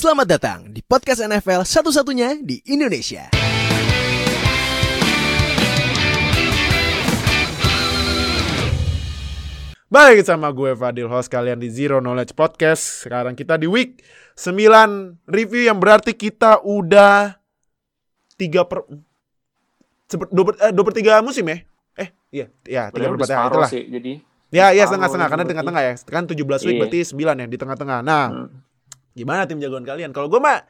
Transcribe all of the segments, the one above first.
Selamat datang di podcast NFL satu-satunya di Indonesia. Balik sama gue Fadil host kalian di Zero Knowledge Podcast. Sekarang kita di week 9 review yang berarti kita udah 3 per sepet- dua per, eh, dua per 3 musim ya? Eh, iya, iya 3 per 4 Udah ya, itulah. sih, jadi Ya, iya separuh setengah-setengah karena tengah-tengah ya. Kan 17 week Iya. berarti 9 ya di tengah-tengah. Nah, Hmm. Gimana tim jagoan kalian? Kalau gue mah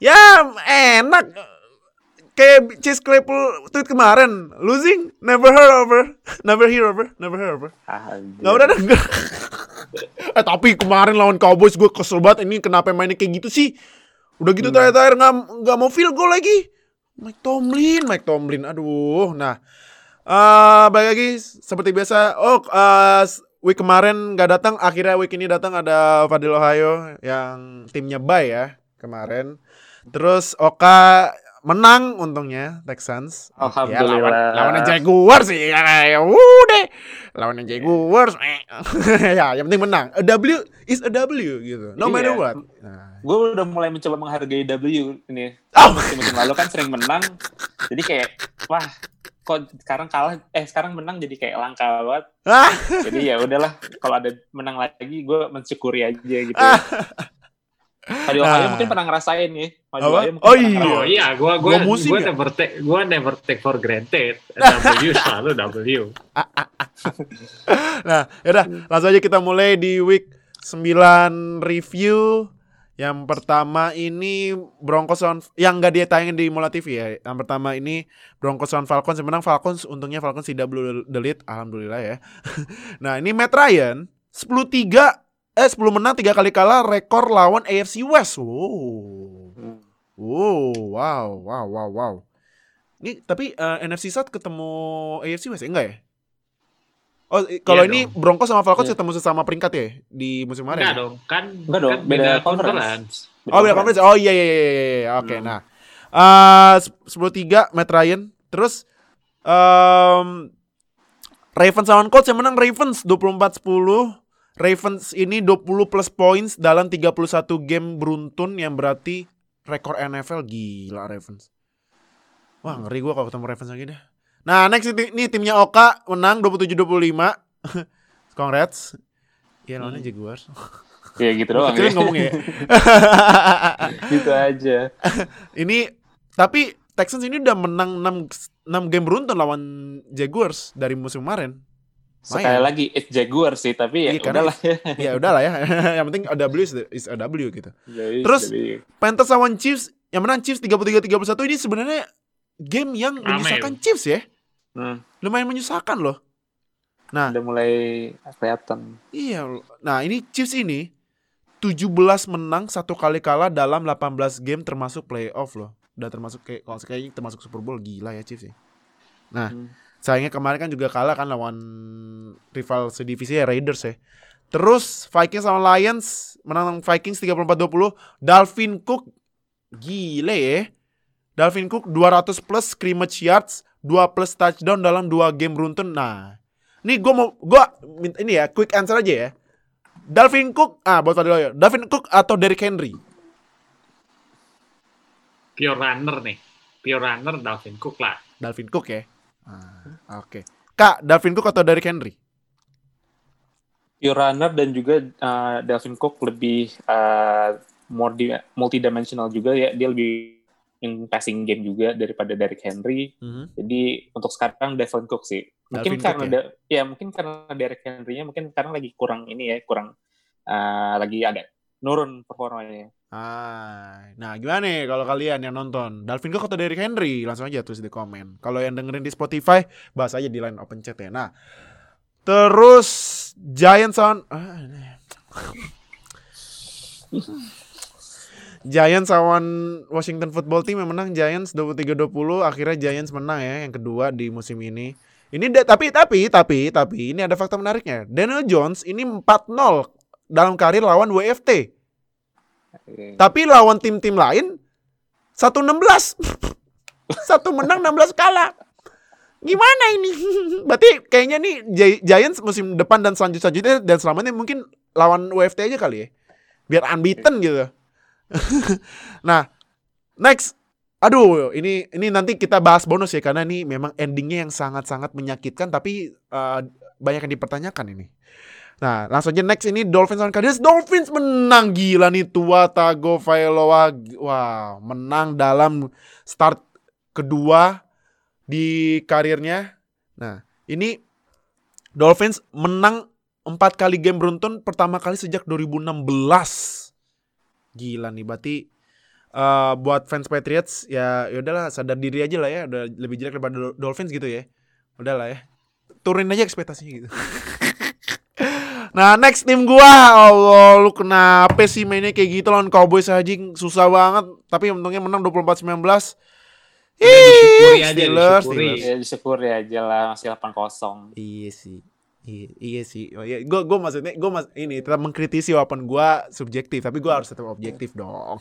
ya enak kayak Chase Claypool tweet kemarin losing never heard over never hear over never heard over. Nggak udah denger. eh tapi kemarin lawan Cowboys gue kesel banget ini kenapa mainnya kayak gitu sih? Udah gitu terakhir-terakhir nggak nggak mau field goal lagi. Mike Tomlin, Mike Tomlin, aduh. Nah, eh balik lagi seperti biasa. Oh, eh, week kemarin nggak datang, akhirnya week ini datang ada Fadil Ohio yang timnya bye ya kemarin. Terus Oka menang untungnya Texans. Ya, lawan Alhamdulillah. lawan Jaguars sih ya, ya udah. Lawan Jaguars. eh. ya, yang penting menang. A W is a W gitu. No Iya. matter what. Nah. Gue udah mulai mencoba menghargai W ini. Oh. Musim-musim lalu kan sering menang. Jadi kayak, wah, kok sekarang kalah, eh sekarang menang jadi kayak langka banget. Ah. Jadi ya udahlah, kalau ada menang lagi, gue mensyukuri aja gitu. Tadi Nah. Mungkin pernah ngerasain ya. Apa? Ohio mungkin Oh, pernah iya. ngerasain. Oh iya, gua gua Gua gua ya? never take gua never take for granted. W selalu W. Nah, yaudah langsung aja kita mulai di week 9 review. Yang pertama ini Broncos on yang nggak dia tayangin di Mola TV ya. Yang pertama ini Broncos on Falcons. Menang Falcons, untungnya Falcons tidak belum delete, alhamdulillah ya. nah, ini Matt Ryan 10-3 eh 10 menang 3 kali kalah rekor lawan AFC West. Wow. Wow, wow, wow, wow, wow. Ini tapi eh, NFC South ketemu AFC West ya? Enggak ya? Oh, kalau Iya ini dong. Broncos sama Falcons Iya. ketemu sesama peringkat ya di musim kemarin. Enggak ya? dong, kan Enggak dong, kan beda conference. Oh, beda conference. Oh iya iya iya iya. iya. Oke, Hmm. nah. Eh 10-3 Matt Ryan. Terus em Ravens lawan Colts yang menang Ravens 24-10. Ravens ini 20 plus points dalam 31 game beruntun yang berarti rekor NFL gila Ravens. Wah, ngeri gua kalau ketemu Ravens lagi deh. Nah, next ini, ini timnya Oka menang 27-25. Congrats. Ya lawannya Hmm. Jaguars. Ya gitu doang Kecilin ya. ngomongnya ya. gitu aja. ini tapi Texans ini udah menang 6 6 game beruntun lawan Jaguars dari musim kemarin. Sekali Lumayan. lagi, it's Jaguar sih, tapi ya Iya, udahlah ya. ya udahlah ya. yang penting A W is, is A W gitu. Jadi, Terus, Panthers lawan Chiefs yang menang Chiefs 33-31 ini sebenarnya game yang Rame. menyusahkan Chiefs ya. hmm, Lumayan menyusahkan loh. Nah, udah mulai kelihatan. iya. Nah, ini Chiefs ini 17 menang satu kali kalah dalam 18 game termasuk playoff loh. Udah termasuk kayak kalau kayaknya termasuk Super Bowl gila ya Chiefs ya. Nah, Hmm. sayangnya kemarin kan juga kalah kan lawan rival sedivisi ya Raiders ya. Terus Vikings sama Lions menang Vikings 34-20. Dalvin Cook gile ya. Dalvin Cook 200 plus scrimmage yards, 2 plus touchdown dalam 2 game beruntun. Nah, ini gue mau gue ini ya quick answer aja ya. Dalvin Cook ah buat Fadil Hoyo. Dalvin Cook atau Derrick Henry? Pure runner nih. Pure runner Dalvin Cook lah. Dalvin Cook ya. Ah, Oke. Kak, Dalvin Cook atau Derrick Henry? Pure runner dan juga uh, Dalvin Cook lebih uh, more di, multidimensional juga ya. Dia lebih in passing game juga daripada Derrick Henry. Mhm. Jadi untuk sekarang Dalvin Cook sih. Dalvin Mungkin Cook karena ya? da- ya mungkin karena Derrick Henry-nya mungkin sekarang lagi kurang ini ya, kurang uh, lagi ada nurun performanya. Ah, nah gimana nih kalau kalian yang nonton Dalvin Cook atau Derrick Henry langsung aja tulis di komen. Kalau yang dengerin di Spotify bahas aja di line open chat ya. Nah, terus Giants on ah. Giants lawan Washington Football Team yang menang Giants 23-20 akhirnya Giants menang ya yang kedua di musim ini. Ini da- tapi tapi tapi tapi ini ada fakta menariknya. Daniel Jones ini 4-0 dalam karir lawan WFT. Oke. Tapi lawan tim-tim lain 116. Satu menang 16 kalah. Gimana ini? Berarti kayaknya nih Gi- Giants musim depan dan selanjut selanjutnya dan selamanya mungkin lawan WFT aja kali ya. Biar unbeaten gitu. nah, next. Aduh, ini ini nanti kita bahas bonus ya karena ini memang endingnya yang sangat-sangat menyakitkan tapi uh, banyak yang dipertanyakan ini. Nah, langsung aja next ini Dolphins lawan Cardinals. Dolphins menang gila nih Tua Tagovailoa. Wah, menang dalam start kedua di karirnya. Nah, ini Dolphins menang empat kali game beruntun pertama kali sejak 2016. Gila nih, berarti uh, buat fans Patriots ya ya udahlah sadar diri aja lah ya, udah lebih jelek daripada Dolphins gitu ya. Udahlah ya. Turunin aja ekspektasinya gitu. Nah next tim gua Allah lu kenapa sih mainnya kayak gitu lawan Cowboys aja susah banget tapi untungnya menang 24-19 disyukuri Ih, Steelers. Steelers. Ya disyukuri aja lah masih 8-0. Iya sih. Iya, iya sih. Oh, iya. Gue gue maksudnya gue mas ini tetap mengkritisi walaupun gue subjektif, tapi gue harus tetap objektif dong.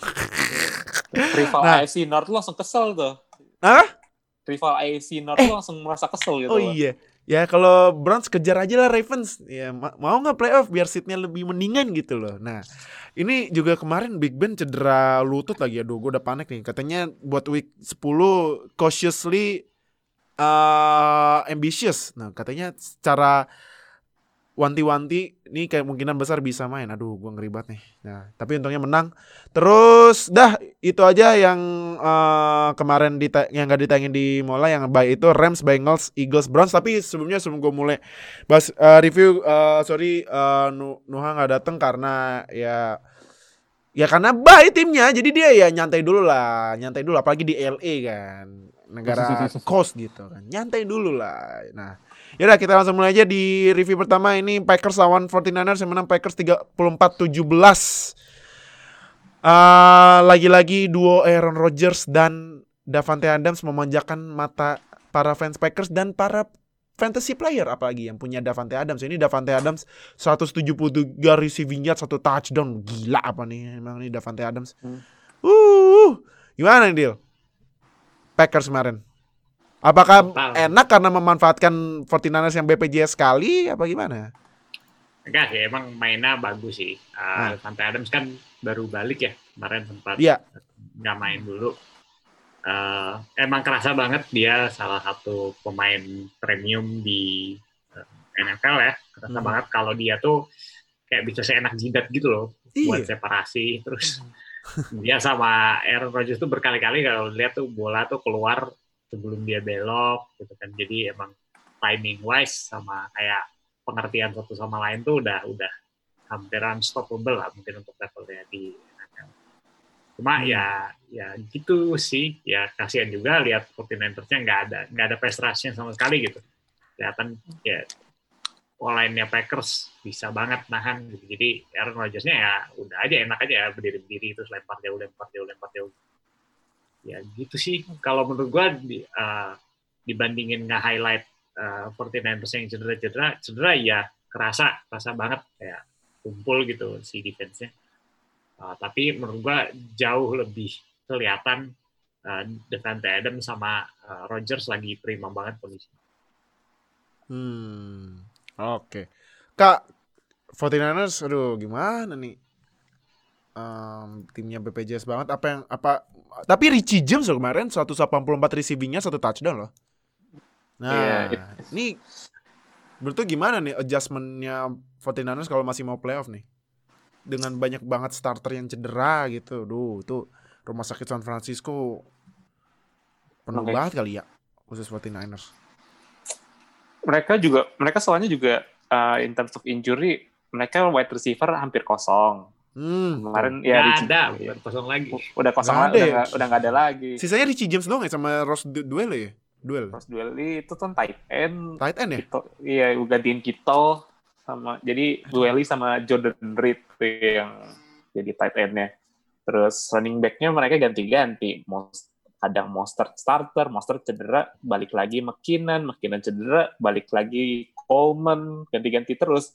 Rival Nah. AFC North lu langsung kesel tuh. Hah? Rival AFC North lu langsung merasa kesel gitu. Oh loh. iya. Ya kalau Browns kejar aja lah Ravens. Ya ma- mau nggak playoff biar seatnya lebih mendingan gitu loh. Nah ini juga kemarin Big Ben cedera lutut lagi. Aduh gue udah panik nih. Katanya buat week 10 cautiously uh, ambitious. Nah katanya secara wanti-wanti ini kayak kemungkinan besar bisa main. Aduh, gue ngeri banget nih. Nah, tapi untungnya menang. Terus dah itu aja yang eh, kemarin dita- yang gak ditayangin di Mola yang baik itu Rams, Bengals, Eagles, Browns. Tapi sebelumnya sebelum gue mulai bahas eh, review, eh, sorry Nu- Nuha nggak datang karena ya ya karena baik timnya. Jadi dia ya nyantai dulu lah, nyantai dulu. Apalagi di LA kan, negara coast gitu kan. Nyantai dulu lah. Nah. Yaudah kita langsung mulai aja di review pertama ini Packers lawan 49ers yang menang Packers 34-17 Ah, Lagi-lagi duo Aaron Rodgers dan Davante Adams memanjakan mata para fans Packers dan para fantasy player apalagi yang punya Davante Adams. Ini Davante Adams 173 receiving yard, satu touchdown. Gila apa nih emang ini Davante Adams. Hmm. Uh, gimana nih Deal? Packers kemarin. Apakah Total. enak karena memanfaatkan 49ers yang BPJS sekali apa gimana? Enggak sih, emang mainnya bagus sih. Nah. Uh, Davante Adams kan baru balik ya, kemarin sempat Iya. nggak main dulu. Eh, emang kerasa banget dia salah satu pemain premium di eh, NFL ya. Kerasa Hmm. banget kalau dia tuh kayak bisa seenak jidat gitu loh buat Iya. separasi. Terus dia sama Aaron Rodgers tuh berkali-kali kalau lihat tuh bola tuh keluar sebelum dia belok gitu kan. Jadi emang timing wise sama kayak pengertian satu sama lain tuh udah udah hampir unstoppable lah mungkin untuk levelnya di NFL. Cuma Hmm. ya ya gitu sih ya kasihan juga lihat 49ers-nya nggak ada nggak ada prestasinya sama sekali gitu. Kelihatan ya online-nya Packers bisa banget nahan gitu. Jadi Aaron Rodgers-nya ya udah aja enak aja ya berdiri-berdiri terus lempar jauh lempar jauh lempar jauh. Ya gitu sih kalau menurut gua eh, dibandingin nge-highlight eh, 49ers yang cedera-cedera, cedera ya kerasa kerasa banget kayak kumpul gitu si defense-nya. Uh, tapi menurut gua jauh lebih kelihatan uh, Devante Adams sama uh, Rodgers lagi prima banget kondisi. Hmm. Oke. Kak 49ers aduh gimana nih? Em, timnya BPJS banget apa yang apa tapi Richie James loh kemarin 184 receivingnya satu touchdown loh. Nah, Iya, ini berarti gimana nih adjustmentnya 49ers kalau masih mau playoff nih? Dengan banyak banget starter yang cedera gitu. Duh, itu rumah sakit San Francisco penuh Oke. banget kali ya khusus 49ers. Mereka juga mereka soalnya juga uh, in terms of injury mereka wide receiver hampir kosong. Hmm. Kemarin Nggak ya Richie- ada, bukan kosong lagi. udah kosong lagi, ada udah ya? udah nggak ada lagi. Sisanya Richie James doang ya sama Ross du- Duel ya? Duel. Terus duel itu kan tight end. Tight end ya? Kito, iya, gantiin Kito sama jadi dueli sama Jordan Reed tuh yang jadi tight end-nya. Terus running back-nya mereka ganti-ganti. Most, kadang Monster starter, Monster cedera, balik lagi McKinnon, McKinnon cedera, balik lagi Coleman, ganti-ganti terus.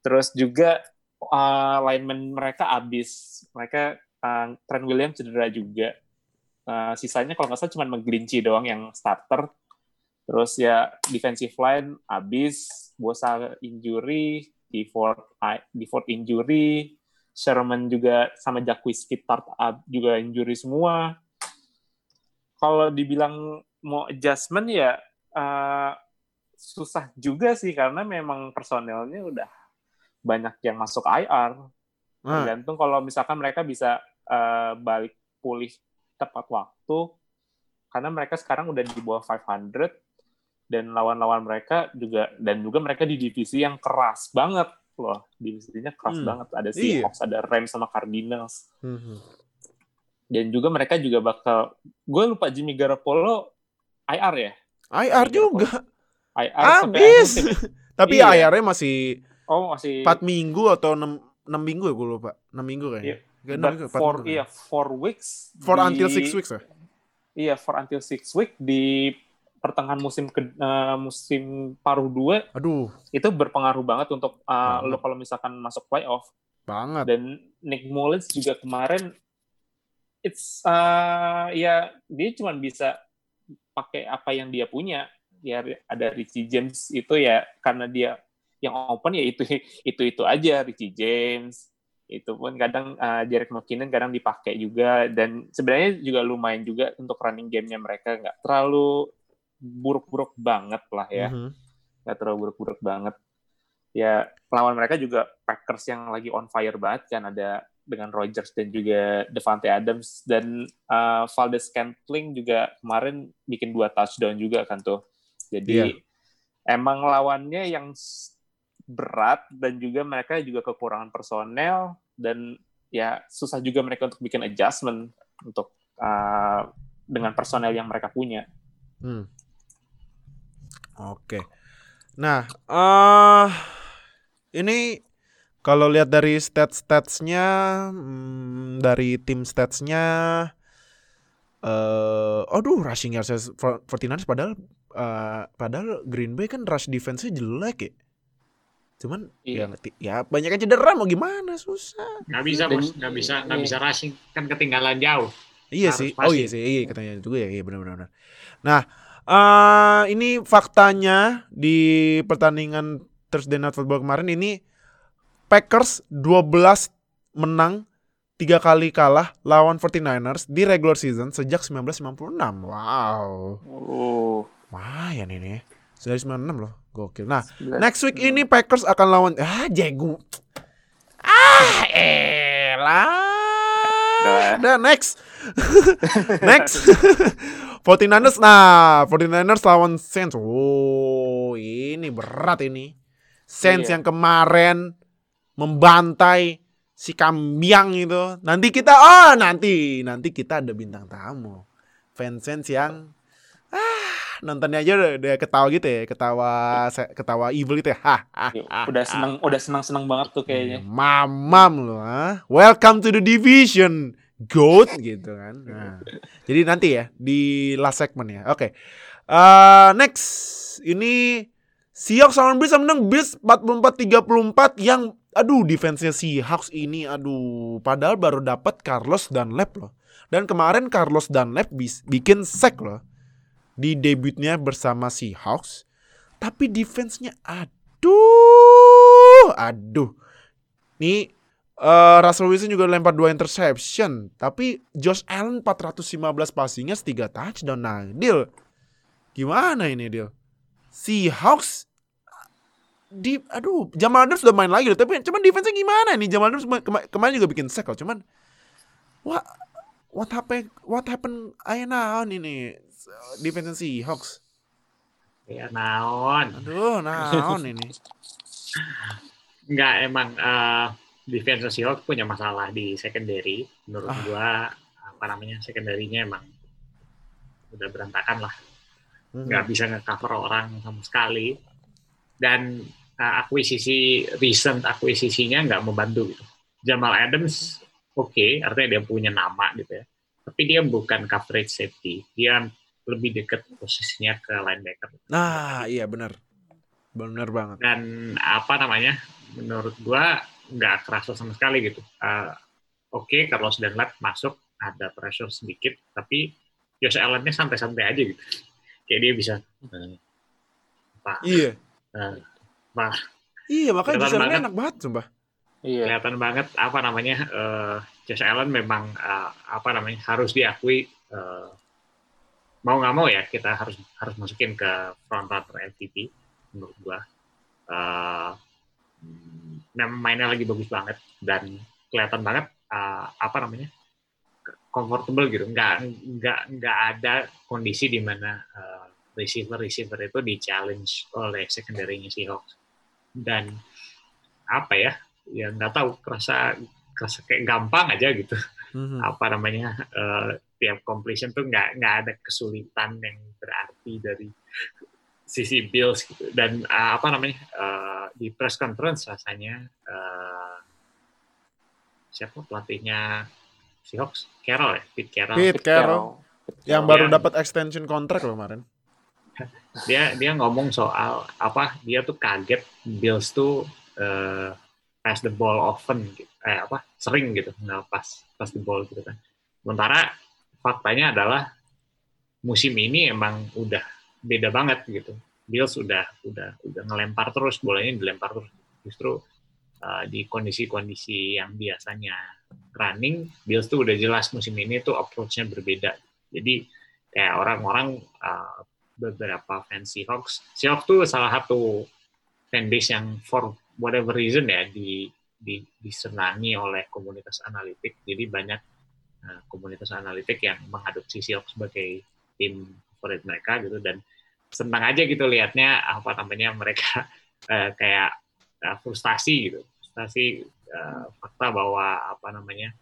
Terus juga uh, lineman mereka abis. Mereka uh, Trent Williams cedera juga. Uh, sisanya kalau nggak salah cuma McGlinchey doang yang starter. Terus ya defensive line abis, Bosa injury, Default default injury, Sherman juga sama Jacquizzy Tart uh, juga injury semua. Kalau dibilang mau adjustment ya uh, susah juga sih karena memang personelnya udah banyak yang masuk IR. Nah, Tergantung kalau misalkan mereka bisa uh, balik pulih tepat waktu karena mereka sekarang udah di bawah 500 dan lawan-lawan mereka juga dan juga mereka di divisi yang keras banget loh divisinya keras Hmm. banget ada Iya. Seahawks ada Rams sama Cardinals mhm. dan juga mereka juga bakal gue lupa Jimmy Garoppolo IR ya IR juga. IR sampai Habis. akhir musim ya? Tapi Iya. IR-nya masih oh masih 4 minggu atau 6, 6 minggu ya gue lupa. 6 minggu kayaknya. Iya. Kayak enam but minggu, empat for minggu iya four weeks For di- until 6 weeks ya? iya for until six week di pertengahan musim ke, eh, musim paruh dua Aduh, itu berpengaruh banget untuk uh, Banget. lo kalau misalkan masuk playoff banget. dan Nick Mullins juga kemarin it's uh, ya dia cuma bisa pakai apa yang dia punya ya ada Richie James itu ya karena dia yang open ya itu itu itu aja Richie James itu pun kadang uh, Derek McKinnon kadang dipakai juga dan sebenarnya juga lumayan juga untuk running game-nya mereka nggak terlalu buruk-buruk banget lah ya Mhm. nggak terlalu buruk-buruk banget. Ya lawan mereka juga Packers yang lagi on fire banget kan ada dengan Rodgers dan juga Devante Adams dan uh, Valdez Scantling juga kemarin bikin dua touchdown juga kan tuh. Jadi Iya. emang lawannya yang berat dan juga mereka juga kekurangan personel dan ya susah juga mereka untuk bikin adjustment untuk uh, dengan personel yang mereka punya. Hmm. Oke. Nah, eh ini kalau lihat dari stats-statsnya, hmm, dari tim statsnya, eh, aduh rushing yards 49ers padahal eh, padahal Green Bay kan rush defense-nya jelek ya. Cuman Iya. ya, ya banyak yang cedera mau gimana susah. Nggak bisa Dan- bos, nggak bisa nggak iya. bisa rushing kan ketinggalan jauh. Iya Harus sih. passing. Oh iya sih, iya katanya juga ya. Iya benar benar. benar. Nah, eh ini faktanya di pertandingan Thursday Night Football kemarin ini Packers 12 menang, tiga kali kalah lawan 49ers di regular season sejak 1996. Wow. Oh, Lumayan ini. Sudah 96 loh. Gokil. Nah, Next week ini Packers akan lawan ah jago. Ah, elah. Udah next. next. 49ers nah, 49ers lawan Saints. Oh, ini berat ini. Saints Iya. yang kemarin membantai si Kambiang itu. Nanti kita oh nanti nanti kita ada bintang tamu. Fans Saints yang ah nontonnya aja udah, udah ketawa gitu ya, ketawa ketawa evil gitu ya. Iya, udah seneng udah senang senang banget tuh kayaknya Mamam lo, ah. Welcome to the division. Goat gitu kan. Nah, jadi nanti ya di last segment ya. Oke. Eh, next ini Seahawks lawan Bills menang Bills 44-34 yang aduh defense-nya Seahawks ini aduh padahal baru dapat Carlos Dunlap loh. Dan kemarin Carlos Dunlap bis, bikin sack loh di debutnya bersama Seahawks. Tapi defense-nya aduh, aduh. Nih eh, Russell Wilson juga lempar dua interception, tapi Josh Allen 415 passingnya 3 touchdown. Nah, deal. Gimana ini deal? Seahawks di aduh Jamal Adams sudah main lagi loh, tapi cuman defense-nya gimana nih? Jamal Adams kema- kema- kemarin juga bikin sack loh, cuman what what happened what happened ayo naon ini defense Seahawks. Ya naon. Aduh, naon ini? Nggak emang eh defense Seahawks punya masalah di secondary. Menurut Ah. gua apa namanya secondary-nya emang udah berantakan lah. Hmm. Nggak bisa nge-cover orang sama sekali. Dan eh, akuisisi recent akuisisinya nggak membantu gitu. Jamal Adams oke, artinya dia punya nama gitu ya. Tapi dia bukan coverage safety. Dia lebih dekat posisinya ke linebacker. Nah, iya benar. Benar banget. dan apa namanya menurut gua nggak kerasa sama sekali gitu Eh, oke Carlos Dunlap masuk ada pressure sedikit tapi Josh Allen-nya santai-santai aja gitu kayak dia bisa apa Iya. apa Iya, makanya Beneran Josh Allen banget. enak banget sumpah. Iya. kelihatan banget apa namanya eh Josh Allen memang eh, apa namanya harus diakui eh, mau nggak mau ya kita harus harus masukin ke front runner MVP menurut gua. Memang mainnya lagi bagus banget dan kelihatan banget eh, apa namanya comfortable gitu. Nggak nggak nggak ada kondisi di mana eh, receiver receiver itu di challenge oleh secondary-nya Seahawks. Dan apa ya ya nggak tahu kerasa kerasa kayak gampang aja gitu. Mhm. apa namanya eh, tiap completion tuh nggak nggak ada kesulitan yang berarti dari sisi Bills gitu. Dan eh, apa namanya eh, di press conference rasanya eh, siapa pelatihnya? Seahawks? Carroll ya? Pete Carroll. Pete Carroll. Yang baru dapat extension kontrak loh kemarin. dia dia ngomong soal apa dia tuh kaget Bills tuh eh, pass the ball often gitu. eh apa sering gitu nggak pas pass the ball gitu kan sementara faktanya adalah musim ini emang udah beda banget gitu Bills udah udah udah ngelempar terus bolanya dilempar terus justru eh, di kondisi-kondisi yang biasanya running Bills tuh udah jelas musim ini tuh approach-nya berbeda jadi kayak orang-orang eh, beberapa fans Seahawks. Seahawks tuh salah satu fanbase yang for whatever reason ya di, di disenangi oleh komunitas analitik. Jadi banyak uh, komunitas analitik yang mengadopsi Seahawks sebagai tim favorit mereka gitu dan senang aja gitu liatnya apa namanya mereka uh, kayak uh, frustasi gitu. Frustasi uh, fakta bahwa apa namanya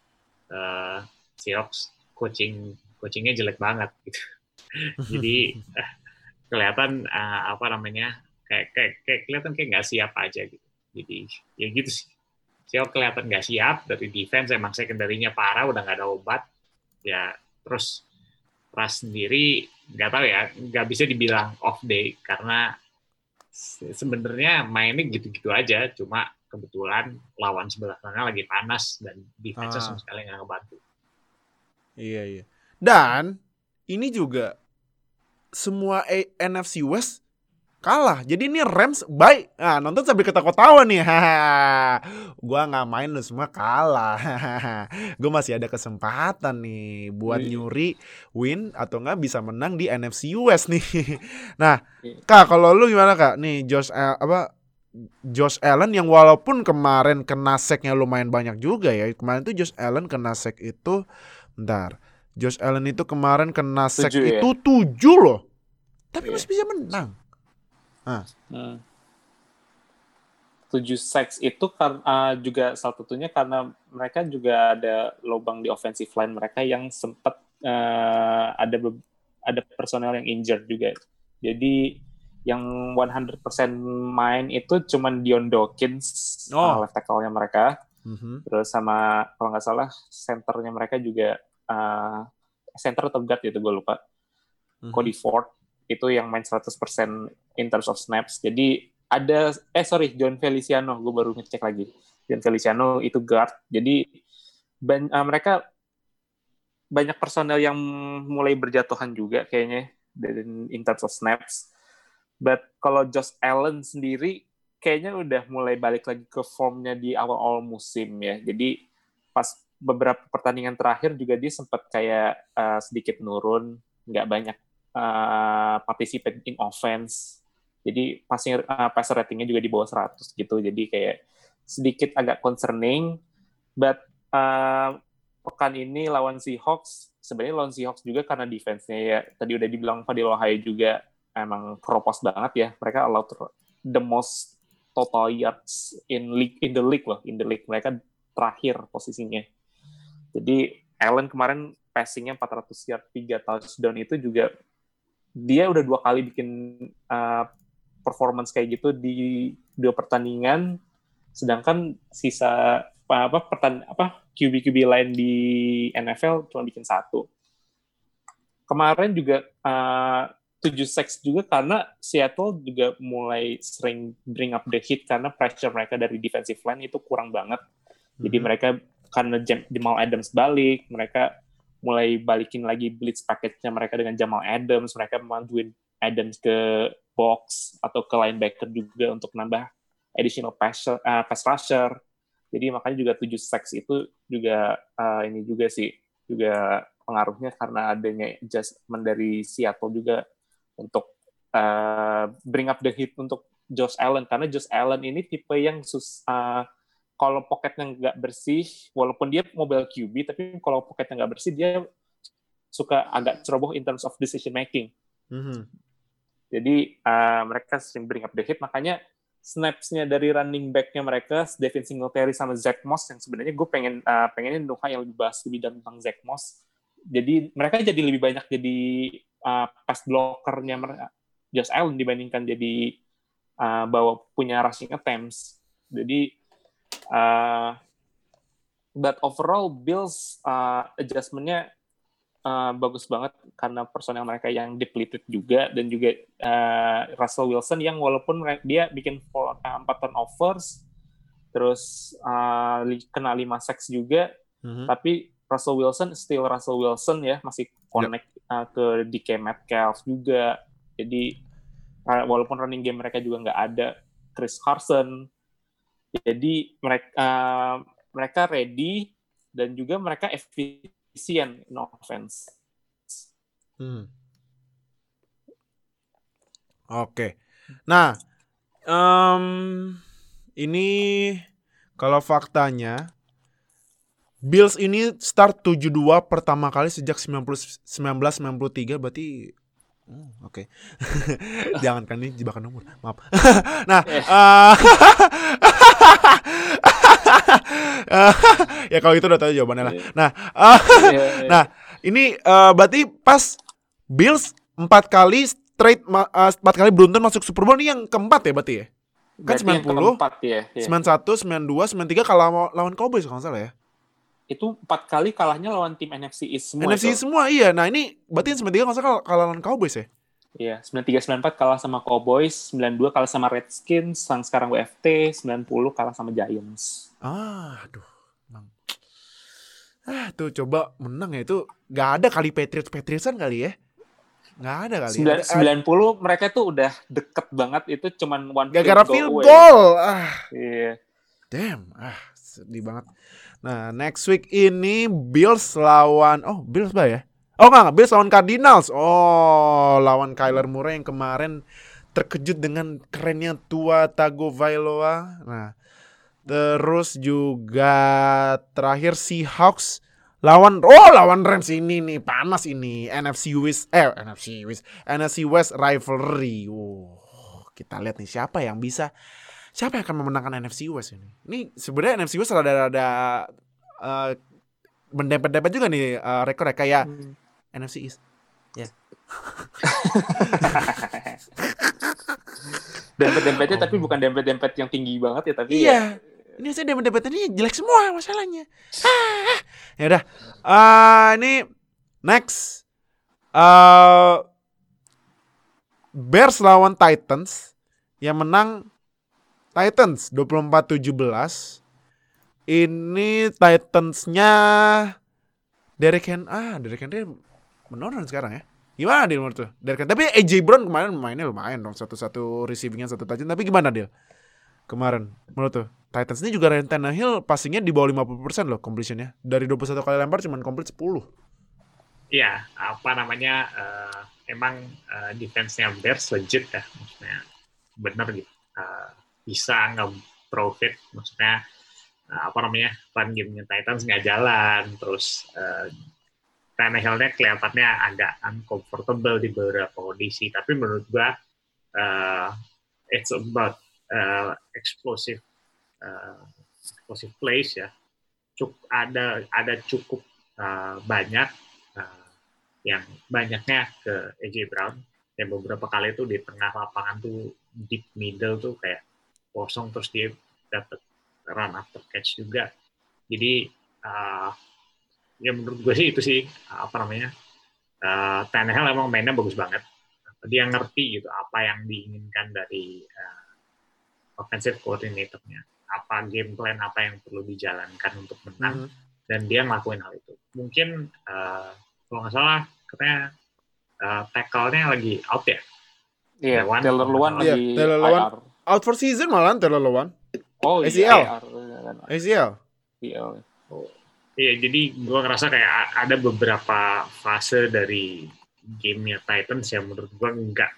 uh, Seahawks coaching coachingnya jelek banget gitu. Jadi eh, kelihatan eh, apa namanya kayak kayak, kayak kelihatan kayak nggak siap aja gitu. Jadi ya gitu sih. Siapa kelihatan nggak siap dari defense emang secondary-nya parah udah nggak ada obat. Ya terus Ras sendiri nggak tahu ya nggak bisa dibilang off day karena se- sebenarnya mainnya gitu-gitu aja cuma kebetulan lawan sebelah sana lagi panas dan defense Ah. sama sekali nggak ngebantu. Iya iya. Dan ini juga semua A- NFC West kalah. Jadi ini Rams baik. Nah, nonton sambil ketawa-tawa nih. Gua nggak main lu semua kalah. Gue masih ada kesempatan nih buat Iya. nyuri win atau nggak bisa menang di NFC West nih. Nah, Iya. Kak, kalau lu gimana Kak? Nih Josh Al- apa Josh Allen yang walaupun kemarin kena sacknya lumayan banyak juga ya. Kemarin tuh Josh Allen kena sack itu bentar. Josh Allen itu kemarin kena sack Tujuh ya? itu tujuh loh. Tapi Iya. masih bisa menang. Hmm. Tujuh sacks itu karena juga salah satunya karena mereka juga ada lubang di offensive line mereka yang sempat eh, ada ada personel yang injured juga. Jadi yang 100% main itu cuman Dion Dawkins, Oh. left tackle-nya mereka. Mhm. Terus sama kalau nggak salah centernya mereka juga eh, center atau guard gitu gue lupa. Mhm. Cody Ford itu yang main 100% in terms of snaps. Jadi ada eh sorry John Feliciano gue baru ngecek lagi. John Feliciano itu guard. Jadi ban- eh, mereka banyak personel yang mulai berjatuhan juga kayaknya dan in terms of snaps. But kalau Josh Allen sendiri kayaknya udah mulai balik lagi ke formnya di awal-awal musim ya. Jadi pas beberapa pertandingan terakhir juga dia sempat kayak eh, sedikit nurun, nggak banyak uh, participate in offense. Jadi passing uh, passer ratingnya juga di bawah 100 gitu. Jadi kayak sedikit agak concerning. But uh, pekan ini lawan Seahawks, sebenarnya lawan Seahawks juga karena defense-nya ya. Tadi udah dibilang Fadil Ohio juga emang keropos banget ya. Mereka allowed the most total yards in league in the league loh, in the league. Mereka terakhir posisinya. Jadi Allen kemarin passingnya 400 yard 3 touchdown itu juga dia udah dua kali bikin uh, performance kayak gitu di dua pertandingan sedangkan sisa apa apa pertan apa QB QB lain di NFL cuma bikin satu kemarin juga uh, tujuh sacks juga karena Seattle juga mulai sering bring up the hit karena pressure mereka dari defensive line itu kurang banget jadi Mhm. mereka karena Jam- Jamal Adams balik mereka mulai balikin lagi blitz package-nya mereka dengan Jamal Adams, mereka memanduin Adams ke box atau ke linebacker juga untuk nambah additional pass, uh, pass rusher. Jadi makanya juga 7 sacks itu juga uh, ini juga sih juga pengaruhnya karena adanya adjustment dari Seattle juga untuk uh, bring up the hit untuk Josh Allen karena Josh Allen ini tipe yang sus uh, kalau pocketnya nggak bersih walaupun dia mobile QB tapi kalau pocketnya nggak bersih dia suka agak ceroboh in terms of decision making. Mhm. Jadi uh, mereka sering bring up the hit, makanya snaps-nya dari running back-nya mereka, Devin Singletary sama Zach Moss, yang sebenarnya gue pengen uh, pengennya Nuha yang lebih bahas lebih tentang Zach Moss. Jadi mereka jadi lebih banyak jadi uh, pass blockernya Josh Allen dibandingkan jadi uh, bawa punya rushing attempts. Jadi uh, but overall Bills uh, adjustment-nya uh, bagus banget karena personel mereka yang depleted juga dan juga uh, Russell Wilson yang walaupun dia bikin four- uh, empat turnovers terus uh, kena 5 sacks juga Mhm. tapi Russell Wilson still Russell Wilson ya masih connect uh, ke DK Metcalf juga jadi uh, walaupun running game mereka juga nggak ada Chris Carson jadi mereka uh, mereka ready dan juga mereka efisien in offense Hmm. Oke. Nah, em, ini kalau faktanya Bills ini start 7-2 pertama kali sejak 90 1993 berarti Oh, Oke, jangan kan ini jebakan umur. Maaf. nah, eh, ya kalau itu udah tahu jawabannya lah. Nah, eh, Nah, ini eh, berarti pas Bills empat kali straight eh, empat kali beruntun masuk Super Bowl ini yang keempat ya berarti ya? Berarti yang 90, keempat ya, ya. 91, 92, 93 kalah lawan- lawan Cowboys kalau nggak salah ya. itu empat kali kalahnya lawan tim NFC East semua NFC itu. semua iya. Nah, ini berarti yang 93 kalau nggak salah kalah, lawan Cowboys ya? Iya, 93 94 kalah sama Cowboys, 92 kalah sama Redskins, yang sekarang WFT, 90 kalah sama Giants. Ah, aduh. Emang. Ah, tuh coba menang ya itu nggak ada kali Patriots Patriotsan kali ya. Nggak ada kali. Sembilan- Ada- 90 mereka tuh udah deket banget itu cuman one Gara-gara field field goal. Ah. Iya. Damn, ah sedih banget. Nah, next week ini Bills lawan oh Bills bah ya? Oh enggak, Bills lawan Cardinals. Oh, lawan Kyler Murray yang kemarin terkejut dengan kerennya tua Tagovailoa. Nah, terus juga terakhir Seahawks lawan oh lawan Rams ini nih panas ini NFC West eh NFC West NFC West rivalry. Wow, kita lihat nih siapa yang bisa siapa yang akan memenangkan NFC West ini? Ini sebenarnya NFC West ada ada eh, mendempet-dempet juga nih eh, rekornya kayak NFC East. Dempet-dempetnya tapi bukan dempet-dempet yang tinggi banget ya, tapi ya Iya. Ini saya dempet-dempet ini jelek semua masalahnya. Ah. Ya udah. Eh, ini next eh Bears lawan Titans yang menang Titans 24-17. Ini Titans-nya Derek Henry ah Derek Henry menurun sekarang ya. Gimana dia menurut tuh? Derek Henry. Tapi AJ Brown kemarin mainnya lumayan dong satu-satu receivingnya satu touchdown. Tapi gimana dia? Kemarin menurut tuh Titans ini juga Ryan Tannehill passingnya di bawah 50% loh completionnya. Dari 21 kali lempar cuman complete 10. Iya, apa namanya? eh, emang eh, defense-nya Bears legit ya, maksudnya benar gitu. Eh, bisa nge-profit, maksudnya eh, apa namanya? Run game-nya Titans nggak jalan, terus eh, Tannehill-nya kelihatannya agak uncomfortable di beberapa kondisi. Tapi menurut gua eh, it's about eh, explosive explosive plays ya. Cukup ada ada cukup eh, banyak eh, yang banyaknya ke AJ Brown yang beberapa kali itu di tengah lapangan tuh deep middle tuh kayak kosong terus dia dapat run after catch juga. Jadi eh, ya menurut gue sih itu sih apa namanya uh, Tannehill emang mainnya bagus banget. Dia ngerti gitu apa yang diinginkan dari uh, offensive coordinator-nya. Apa game plan apa yang perlu dijalankan untuk menang Mhm. dan dia ngelakuin hal itu. Mungkin uh, kalau nggak salah katanya uh, tackle-nya lagi out ya. Iya, Lewan. Taylor Luan Iya, lagi Taylor Lewan. IR. Out for season malah Taylor Lewan. Oh ACL. iya, kan ACL. ACL. Iya, jadi gue ngerasa kayak ada beberapa fase dari gamenya Titans yang menurut gue nggak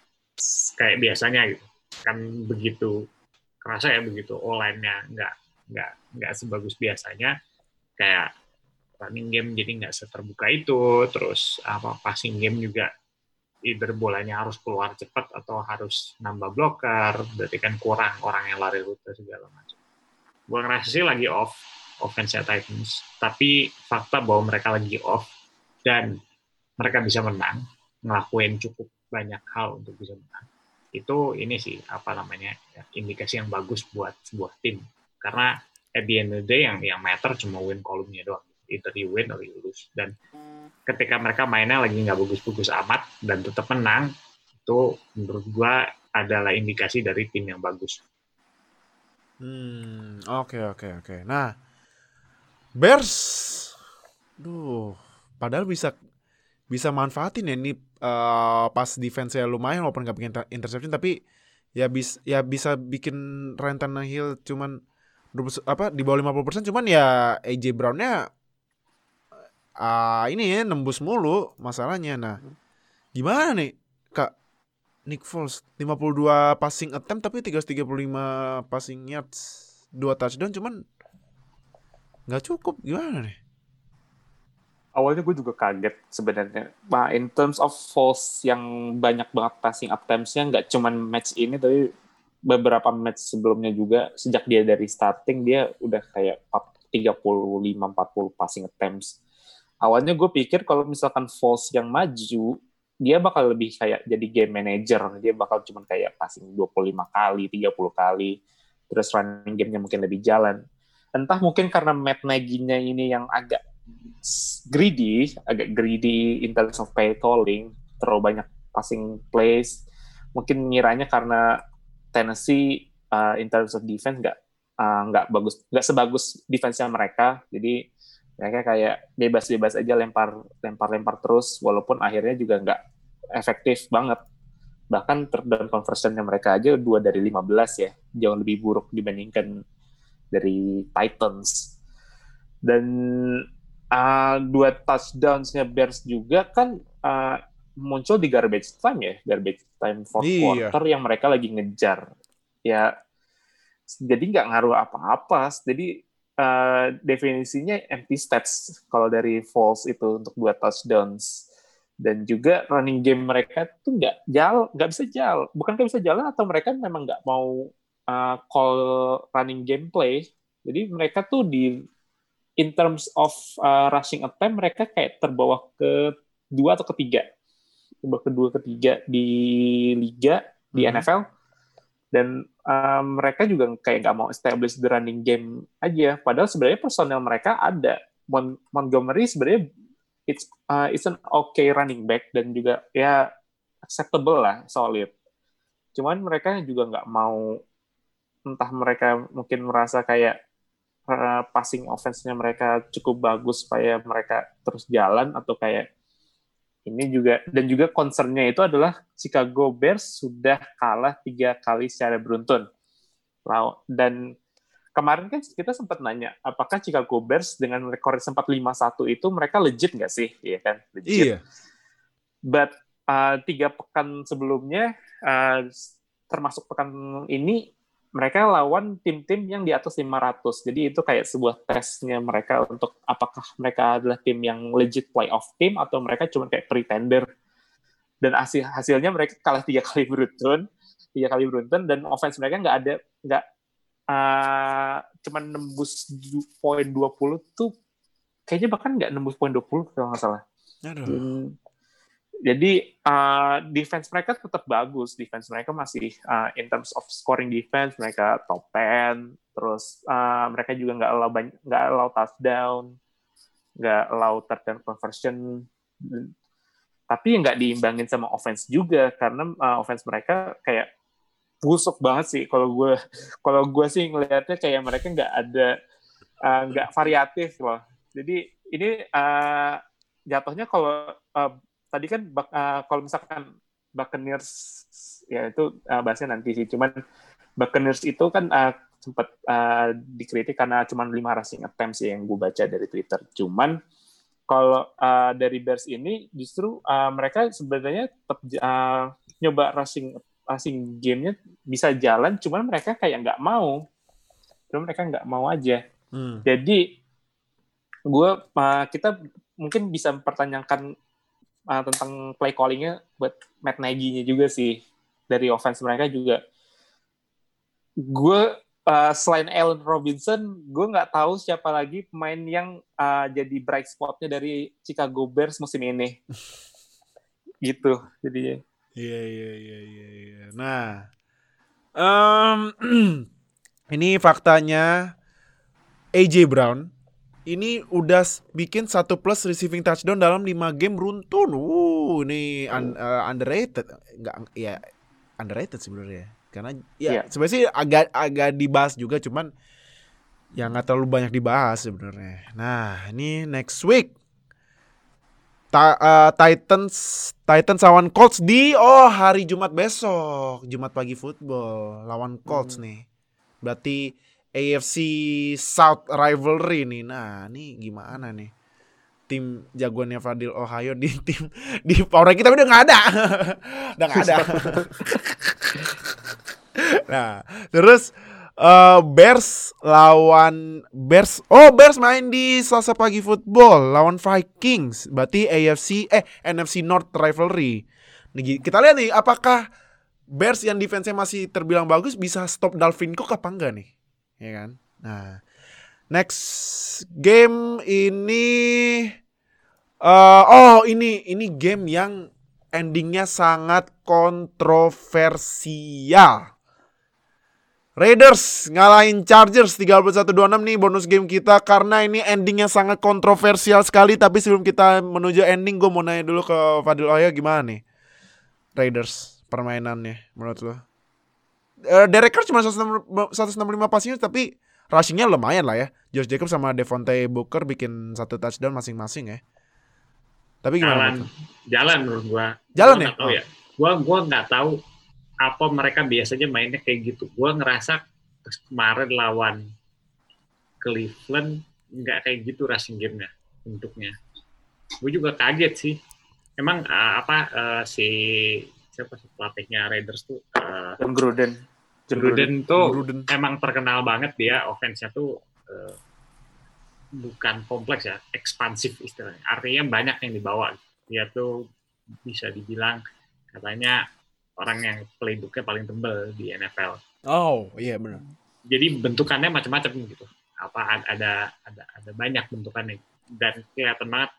kayak biasanya gitu. Kan begitu kerasa ya begitu online-nya nggak nggak nggak sebagus biasanya. Kayak running game jadi nggak seterbuka itu. Terus apa passing game juga either bolanya harus keluar cepat atau harus nambah blocker. Berarti kan kurang orang yang lari rute segala macam. Gue ngerasa sih lagi off offense Titans. Tapi fakta bahwa mereka lagi off dan mereka bisa menang, ngelakuin cukup banyak hal untuk bisa menang. Itu ini sih apa namanya ya, indikasi yang bagus buat sebuah tim. Karena at the end of the day yang yang matter cuma win kolomnya doang. Either you win or you lose. Dan ketika mereka mainnya lagi nggak bagus-bagus amat dan tetap menang, itu menurut gua adalah indikasi dari tim yang bagus. Hmm, oke oke oke. Nah, Bears, duh, padahal bisa bisa manfaatin ya ini eh, pas defense-nya lumayan walaupun nggak bikin inter- interception tapi ya bis ya bisa bikin Ryan Tannehill cuman 20 apa di bawah 50% cuman ya AJ Brown-nya ah ini ya nembus mulu masalahnya. Nah, gimana nih Kak Nick Foles 52 passing attempt tapi 335 passing yards, 2 touchdown cuman nggak cukup gimana nih? Awalnya gue juga kaget sebenarnya. Nah, in terms of falls yang banyak banget passing attempts-nya nggak cuman match ini tapi beberapa match sebelumnya juga sejak dia dari starting dia udah kayak 35 40 passing attempts. Awalnya gue pikir kalau misalkan falls yang maju dia bakal lebih kayak jadi game manager. Dia bakal cuman kayak passing 25 kali, 30 kali. Terus running game-nya mungkin lebih jalan. Entah mungkin karena Matt Nagy-nya ini yang agak greedy, agak greedy in terms of play calling, terlalu banyak passing plays. Mungkin ngiranya karena Tennessee uh, in terms of defense nggak uh, nggak bagus, nggak sebagus defense-nya mereka. Jadi mereka kayak bebas-bebas aja lempar lempar lempar terus, walaupun akhirnya juga nggak efektif banget. Bahkan third conversion-nya mereka aja dua dari 15 ya, jauh lebih buruk dibandingkan dari Titans. Dan uh, dua touchdowns-nya Bears juga kan uh, muncul di garbage time ya, garbage time fourth Iya. quarter yang mereka lagi ngejar. Ya, jadi nggak ngaruh apa-apa. Jadi uh, definisinya empty stats kalau dari false itu untuk dua touchdowns. Dan juga running game mereka tuh nggak jalan, nggak bisa jalan. Bukan nggak bisa jalan atau mereka memang nggak mau uh, call running game play. Jadi mereka tuh di in terms of uh, rushing attempt mereka kayak terbawa ke dua atau ketiga, terbawa kedua ketiga di liga di Mhm. NFL dan uh, mereka juga kayak nggak mau establish the running game aja. Padahal sebenarnya personel mereka ada. Mon- Montgomery sebenarnya it's uh, it's an okay running back dan juga ya acceptable lah, solid. Cuman mereka juga nggak mau entah mereka mungkin merasa kayak uh, passing offense-nya mereka cukup bagus supaya mereka terus jalan atau kayak ini juga. Dan juga concern-nya itu adalah Chicago Bears sudah kalah tiga kali secara beruntun. Dan kemarin kan kita sempat nanya apakah Chicago Bears dengan rekor sempat 5-1 itu mereka legit nggak sih? Iya kan? Legit. Iya. but uh, tiga pekan sebelumnya uh, termasuk pekan ini mereka lawan tim-tim yang di atas 500 jadi itu kayak sebuah tesnya mereka untuk apakah mereka adalah tim yang legit playoff team atau mereka cuma kayak pretender. Dan hasil hasilnya mereka kalah tiga kali beruntun tiga kali beruntun dan offense mereka nggak ada nggak uh, cuman nembus poin 20 tuh kayaknya bahkan nggak nembus poin 20 kalau nggak salah. Aduh. Jadi uh, defense mereka tetap bagus, defense mereka masih uh, in terms of scoring defense mereka top 10, terus uh, mereka juga nggak allow nggak allow touchdown, nggak allow third down conversion, tapi nggak diimbangin sama offense juga karena uh, offense mereka kayak busuk banget sih. Kalau gue kalau gue sih ngelihatnya kayak mereka nggak ada uh, nggak variatif loh. Jadi ini uh, jatuhnya kalau uh, tadi kan uh, kalau misalkan Buccaneers ya itu uh, bahasnya nanti sih cuman Buccaneers itu kan uh, sempat uh, dikritik karena cuma lima rushing attempts yang gue baca dari Twitter. Cuman kalau uh, dari Bears ini justru uh, mereka sebenarnya tetap uh, nyoba rushing rushing gamenya bisa jalan, cuman mereka kayak nggak mau. Cuman mereka nggak mau aja. Hmm. Jadi gue uh, kita mungkin bisa mempertanyakan uh, tentang play callingnya buat Matt Nagy-nya juga sih dari offense mereka juga. Gue uh, selain Allen Robinson, gue nggak tahu siapa lagi pemain yang uh, jadi bright spotnya dari Chicago Bears musim ini. gitu, jadinya. Iya iya iya iya. iya. Nah, um, ini faktanya AJ Brown ini udah bikin satu plus receiving touchdown dalam lima game runtun. Uh, ini un, uh, underrated. Enggak ya underrated sebenarnya karena ya yeah. sebenarnya sih agak agak dibahas juga cuman ya nggak terlalu banyak dibahas sebenarnya. Nah ini next week Ta uh, Titans Titans lawan Colts di oh hari Jumat besok Jumat pagi football lawan Colts hmm. nih. Berarti AFC South rivalry nih. Nah ini gimana nih? tim jagoannya Fadil Ohio di tim di power kita udah nggak ada udah nggak ada nah, terus uh, Bears lawan Bears. Oh, Bears main di Selasa pagi football lawan Vikings. Berarti AFC eh NFC North rivalry. Nih, kita lihat nih apakah Bears yang defense-nya masih terbilang bagus bisa stop Dalvin Cook apa enggak nih? Ya kan? Nah, next game ini uh, oh ini ini game yang endingnya sangat kontroversial. Raiders ngalahin Chargers 31-26 nih bonus game kita karena ini endingnya sangat kontroversial sekali tapi sebelum kita menuju ending gue mau nanya dulu ke Fadil Oya gimana nih Raiders permainannya menurut lo? Uh, Derek Carr cuma 165 passing tapi rushingnya lumayan lah ya. Josh Jacobs sama Devontae Booker bikin satu touchdown masing-masing ya. Tapi gimana? Jalan, jalan menurut gua. Jalan gua ya? Tahu oh. ya. Gua gua nggak tahu apa mereka biasanya mainnya kayak gitu. Gue ngerasa kemarin lawan Cleveland nggak kayak gitu rushing game-nya bentuknya. Gue juga kaget sih. Emang uh, apa uh, si siapa sih pelatihnya Raiders tuh? Uh, John Gruden. John Gruden tuh Gruden. emang terkenal banget dia offense-nya tuh uh, bukan kompleks ya, ekspansif istilahnya. Artinya banyak yang dibawa. Dia tuh bisa dibilang katanya orang yang playbooknya paling tebel di NFL. Oh iya yeah, benar. Jadi bentukannya macam-macam gitu. Apa ada ada ada banyak bentukannya dan kelihatan banget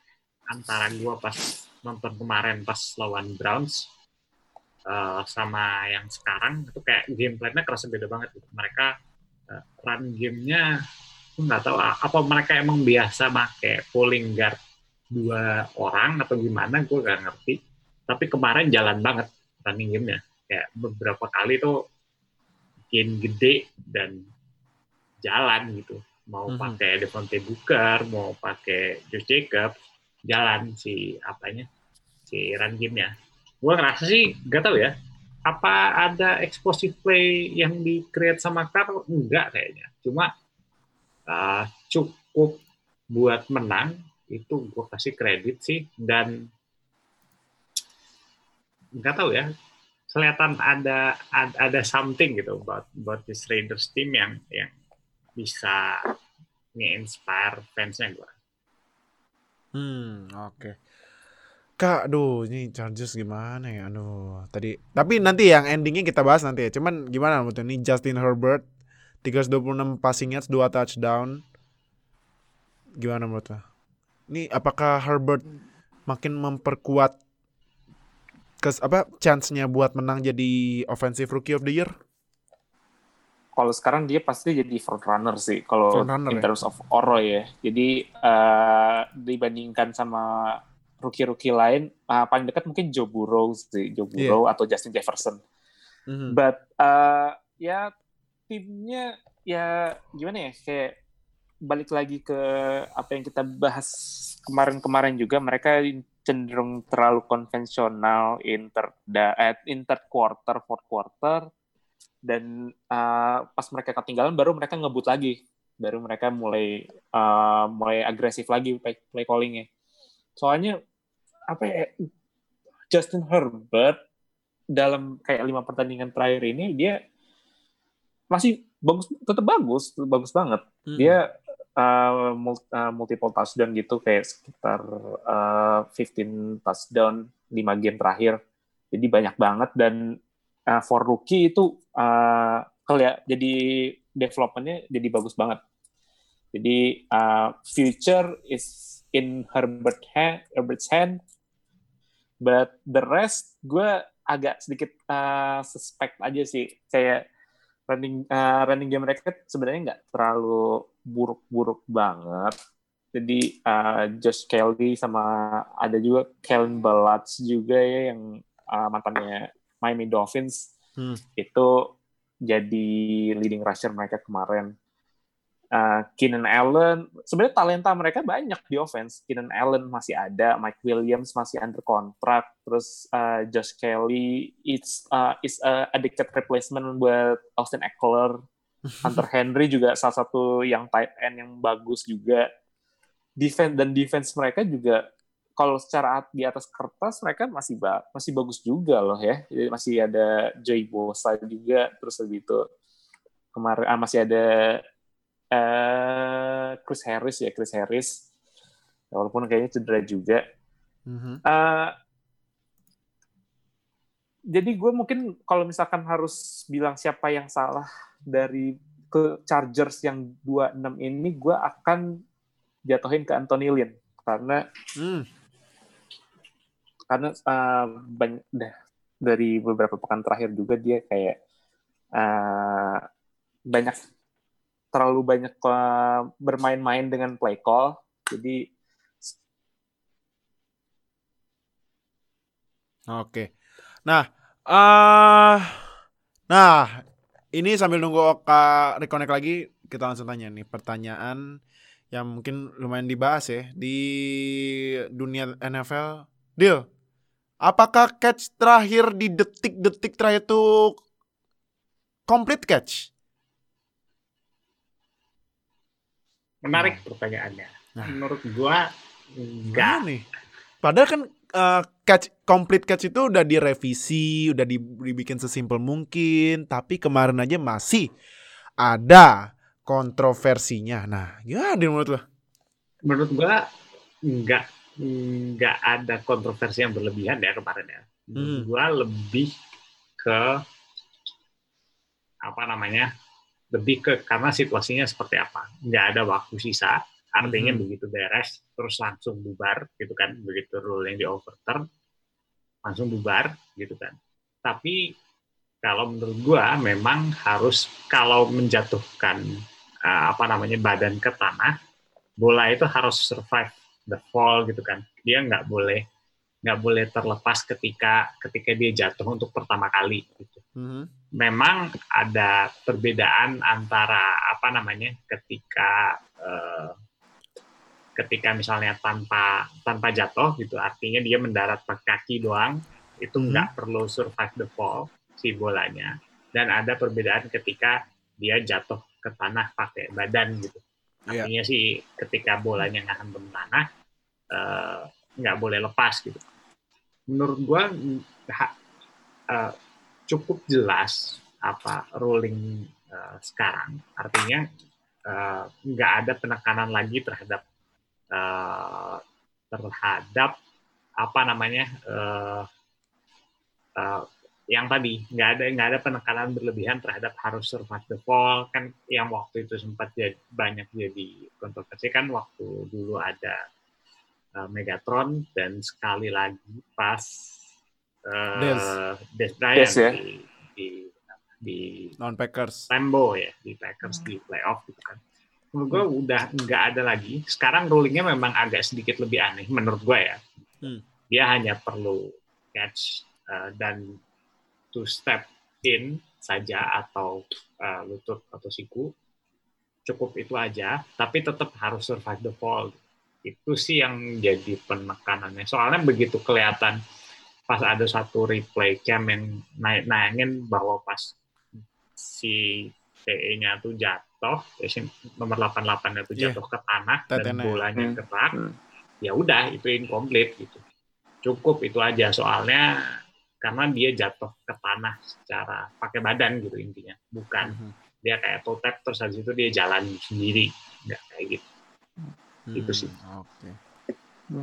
antara gua pas nonton kemarin pas lawan Browns uh, sama yang sekarang itu kayak gameplaynya kerasa beda banget gitu. Mereka uh, run gamenya nggak tahu apa mereka emang biasa pakai pulling guard dua orang atau gimana gue gak ngerti tapi kemarin jalan banget running game-nya. Kayak beberapa kali tuh bikin gede dan jalan gitu. Mau mm-hmm. pakai Devontae Booker, mau pakai Josh Jacobs, jalan si apanya, si run game-nya. Gue ngerasa sih, gak tau ya, apa ada explosive play yang di create sama Carr? Enggak kayaknya. Cuma uh, cukup buat menang, itu gue kasih kredit sih. Dan nggak tahu ya kelihatan ada ada something gitu buat buat this Raiders team yang yang bisa nge-inspire fansnya gue. Hmm, oke. Okay. Kak, aduh, ini Chargers gimana ya? Aduh, tadi. Tapi nanti yang endingnya kita bahas nanti ya. Cuman gimana menurut ini Justin Herbert 326 passing yards, 2 touchdown. Gimana menurut lo? Ini apakah Herbert makin memperkuat kes apa chance-nya buat menang jadi offensive rookie of the year? Kalau sekarang dia pasti jadi front runner sih kalau in ya? terms ya? of oro ya. Jadi uh, dibandingkan sama rookie-rookie lain uh, paling dekat mungkin Joe Burrow sih, Joe iya. Burrow yeah. atau Justin Jefferson. Mm-hmm. But uh, ya timnya ya gimana ya kayak balik lagi ke apa yang kita bahas kemarin-kemarin juga mereka cenderung terlalu konvensional in third, da, eh, in third quarter, fourth quarter. dan uh, pas mereka ketinggalan baru mereka ngebut lagi baru mereka mulai uh, mulai agresif lagi play, play callingnya soalnya apa ya Justin Herbert dalam kayak lima pertandingan terakhir ini dia masih bagus tetap bagus bagus banget. Hmm. dia uh, mul- uh, multiple touchdown gitu kayak sekitar uh, 15 touchdown 5 game terakhir. Jadi banyak banget dan uh, for rookie itu uh, kelihat jadi developmentnya jadi bagus banget. Jadi uh, future is in Herbert hand, Herbert's hand but the rest gue agak sedikit uh, suspect aja sih kayak running uh, running game mereka sebenarnya nggak terlalu buruk-buruk banget. Jadi uh, Josh Kelly sama ada juga Kellen Balazs juga ya yang uh, mantannya Miami Dolphins Hmm. itu jadi leading rusher mereka kemarin. Uh, Keenan Allen sebenarnya talenta mereka banyak di offense. Keenan Allen masih ada, Mike Williams masih under kontrak, terus uh, Josh Kelly it's uh, is a addicted replacement buat Austin Eckler. Hunter Henry juga salah satu yang tight end yang bagus juga. Defense dan defense mereka juga kalau secara di atas kertas mereka masih ba masih bagus juga loh ya. Jadi masih ada Joey Bosa juga terus lebih itu kemarin ah, masih ada eh Chris Harris ya Chris Harris walaupun kayaknya cedera juga Mhm. Eh, jadi gue mungkin kalau misalkan harus bilang siapa yang salah dari ke Chargers yang 26 ini, gue akan jatuhin ke Anthony Lynn karena Hmm. karena eh, banyak dah dari beberapa pekan terakhir juga dia kayak eh, banyak terlalu banyak eh, bermain-main dengan play call, jadi Oke. Nah, eh nah, ini sambil nunggu Oka reconnect lagi, kita langsung tanya nih pertanyaan yang mungkin lumayan dibahas ya di dunia NFL. Deal. Apakah catch terakhir di detik-detik terakhir itu complete catch? Menarik pertanyaannya. Nah. Menurut gua enggak. Nih? Padahal kan eh, catch complete catch itu udah direvisi, udah di- dibikin sesimpel mungkin, tapi kemarin aja masih ada kontroversinya. Nah, gimana menurut lo? Menurut gua enggak enggak ada kontroversi yang berlebihan ya kemarin ya. Hmm. gua lebih ke apa namanya? Lebih ke karena situasinya seperti apa. Nggak ada waktu sisa, artinya Mhm. begitu beres terus langsung bubar gitu kan. Begitu rule yang di overturn langsung bubar gitu kan. Tapi kalau menurut gua memang harus kalau menjatuhkan eh, apa namanya badan ke tanah, bola itu harus survive the fall gitu kan. Dia nggak boleh nggak boleh terlepas ketika ketika dia jatuh untuk pertama kali gitu. Mhm. Memang ada perbedaan antara apa namanya ketika eh, ketika misalnya tanpa tanpa jatuh gitu artinya dia mendarat pakai kaki doang itu Mhm. nggak perlu survive the fall si bolanya dan ada perbedaan ketika dia jatuh ke tanah pakai badan gitu Iya. artinya sih ketika bolanya ngantem tanah eh, nggak boleh lepas gitu menurut gua ha- eh, cukup jelas apa ruling eh, sekarang. Artinya eh, nggak ada penekanan lagi terhadap eh, terhadap apa namanya eh, eh, yang tadi. Nggak ada nggak ada penekanan berlebihan terhadap harus survive the fall. Kan yang waktu itu sempat jadi, banyak jadi kontroversi kan waktu dulu ada eh, Megatron dan sekali lagi pas eh, Des. Des Bryant Des, ya? di, di di Non Packers. Lambo ya di Packers di playoff gitu kan. Menurut gue udah nggak ada lagi. Sekarang rulingnya memang agak sedikit lebih aneh menurut gue ya. Hmm. Dia hanya perlu catch uh, dan to step in saja atau uh, lutut atau siku cukup itu aja. Tapi tetap harus survive the fall. Itu sih yang jadi penekanannya. Soalnya begitu kelihatan pas ada satu replay cam yang naik nayangin bahwa pas si TE-nya tuh jatuh, eh, nomor 88-nya tuh Iya. jatuh ke tanah dan Tetennya. bolanya Hmm. gerak, Hmm. ya udah itu incomplete gitu. Cukup itu aja soalnya karena dia jatuh ke tanah secara pakai badan gitu intinya, bukan Mhm. dia kayak toe tap terus habis itu dia jalan sendiri, nggak kayak gitu. Itu sih. Hmm, Oke.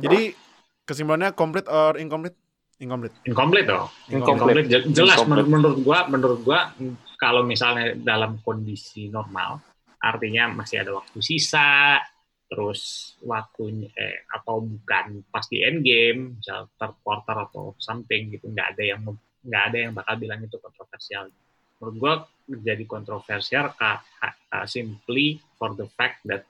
Jadi kesimpulannya complete or incomplete? Incomplete. Incomplete dong. Incomplete. Incomplete. Je- Jelas Incomplete. menurut, menurut gua, menurut gua mm, kalau misalnya dalam kondisi normal, artinya masih ada waktu sisa, terus waktunya eh, atau bukan pas di end game, misal third quarter atau something gitu, nggak ada yang nggak ada yang bakal bilang itu kontroversial. Menurut gua menjadi kontroversial ka- simply for the fact that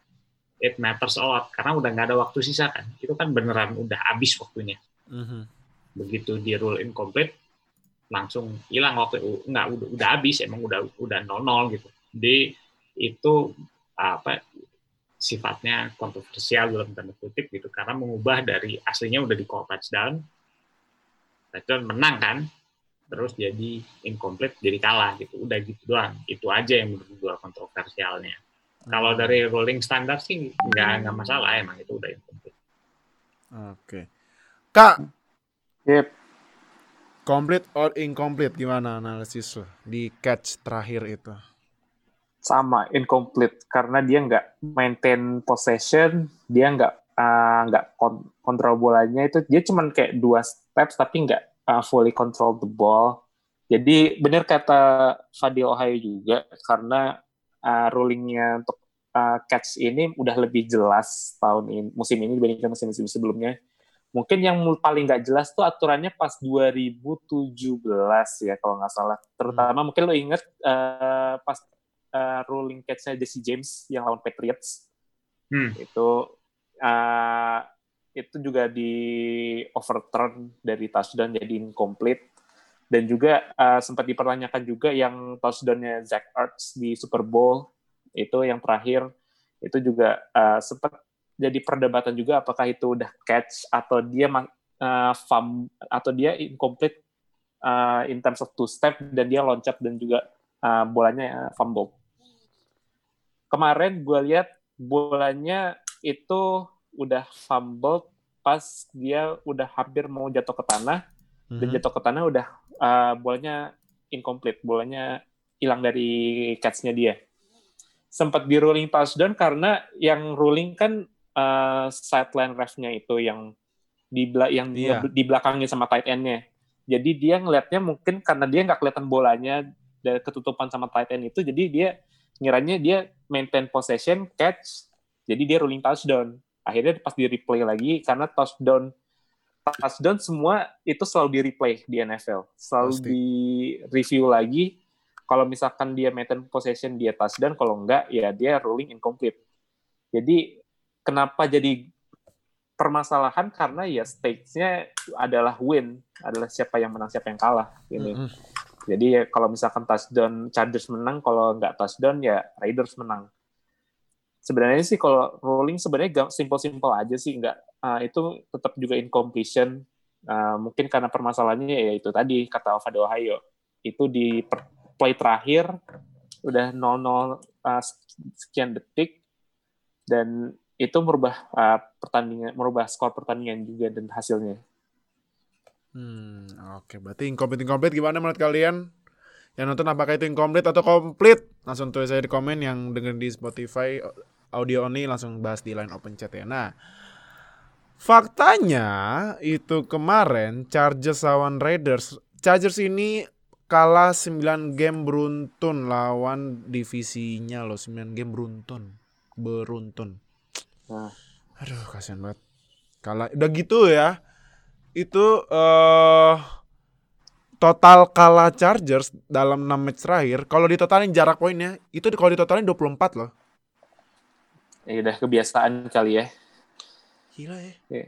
it matters a lot karena udah nggak ada waktu sisa kan. Itu kan beneran udah habis waktunya Mhm. Begitu di rule incomplete langsung hilang waktu nggak udah udah habis emang udah udah nol nol gitu. Jadi itu apa sifatnya kontroversial dalam tanda kutip gitu. Karena mengubah dari aslinya udah di call touchdown touchdown menang kan terus jadi incomplete jadi kalah gitu. Udah gitu doang. Itu aja yang menurut gua kontroversialnya. Kalau dari ruling standar sih nggak nggak masalah. Emang itu udah incomplete. Oke. Kak, Yep. complete or incomplete gimana analisis lo di catch terakhir itu? sama incomplete karena dia nggak maintain possession dia nggak uh, nggak kon- kontrol bolanya itu dia cuman kayak dua steps tapi nggak uh, fully control the ball jadi benar kata Fadil Ohio juga karena uh, rulingnya untuk uh, catch ini udah lebih jelas tahun ini musim ini dibandingkan musim-musim sebelumnya mungkin yang paling nggak jelas tuh aturannya pas 2017 ya kalau nggak salah. Terutama mungkin lo inget uh, pas uh, ruling catch-nya Jesse James yang lawan Patriots. Hmm. itu uh, itu juga di overturn dari touchdown jadi incomplete. Dan juga uh, sempat dipertanyakan juga yang touchdownnya Zach Ertz di Super Bowl itu yang terakhir. Itu juga uh, sempat jadi perdebatan juga apakah itu udah catch atau dia uh, fum- atau dia incomplete uh, in terms of two step dan dia loncat dan juga uh, bolanya uh, fumble. Kemarin gue lihat bolanya itu udah fumble pas dia udah hampir mau jatuh ke tanah dan Mhm. jatuh ke tanah udah uh, bolanya incomplete, bolanya hilang dari catch-nya dia. Sempat di ruling touchdown karena yang ruling kan uh, sideline ref-nya itu yang di yang Iya. di belakangnya sama tight end-nya. Jadi dia ngelihatnya mungkin karena dia nggak kelihatan bolanya dan ketutupan sama tight end itu, jadi dia ngiranya dia maintain possession, catch, jadi dia ruling touchdown. Akhirnya pas di replay lagi karena touchdown touchdown semua itu selalu di replay di NFL, selalu Pasti. di review lagi. Kalau misalkan dia maintain possession dia touchdown, kalau enggak ya dia ruling incomplete. Jadi kenapa jadi permasalahan karena ya stakes-nya adalah win, adalah siapa yang menang siapa yang kalah ini. Mhm. Jadi ya kalau misalkan touchdown Chargers menang, kalau nggak touchdown ya Raiders menang. Sebenarnya sih kalau rolling sebenarnya simple-simple aja sih, nggak ah, itu tetap juga incompletion. Ah, mungkin karena permasalahannya ya itu tadi kata Alvado Ohio itu di per- play terakhir udah 0-0 ah, sekian detik dan itu merubah ah, pertandingan, merubah skor pertandingan juga dan hasilnya. Hmm, oke. Berarti incomplete incomplete gimana menurut kalian? Yang nonton apakah itu incomplete atau complete? Langsung tulis aja di komen yang dengerin di Spotify audio only langsung bahas di line open chat ya. Nah, faktanya itu kemarin Chargers lawan Raiders. Chargers ini kalah 9 game beruntun lawan divisinya loh, 9 game beruntun. Beruntun. Nah. Aduh, kasihan banget. Kalah udah gitu ya itu eh total kalah Chargers dalam 6 match terakhir. Kalau ditotalin jarak poinnya itu kalau ditotalin 24 loh. Ya udah kebiasaan kali ya. Gila ya. Iya.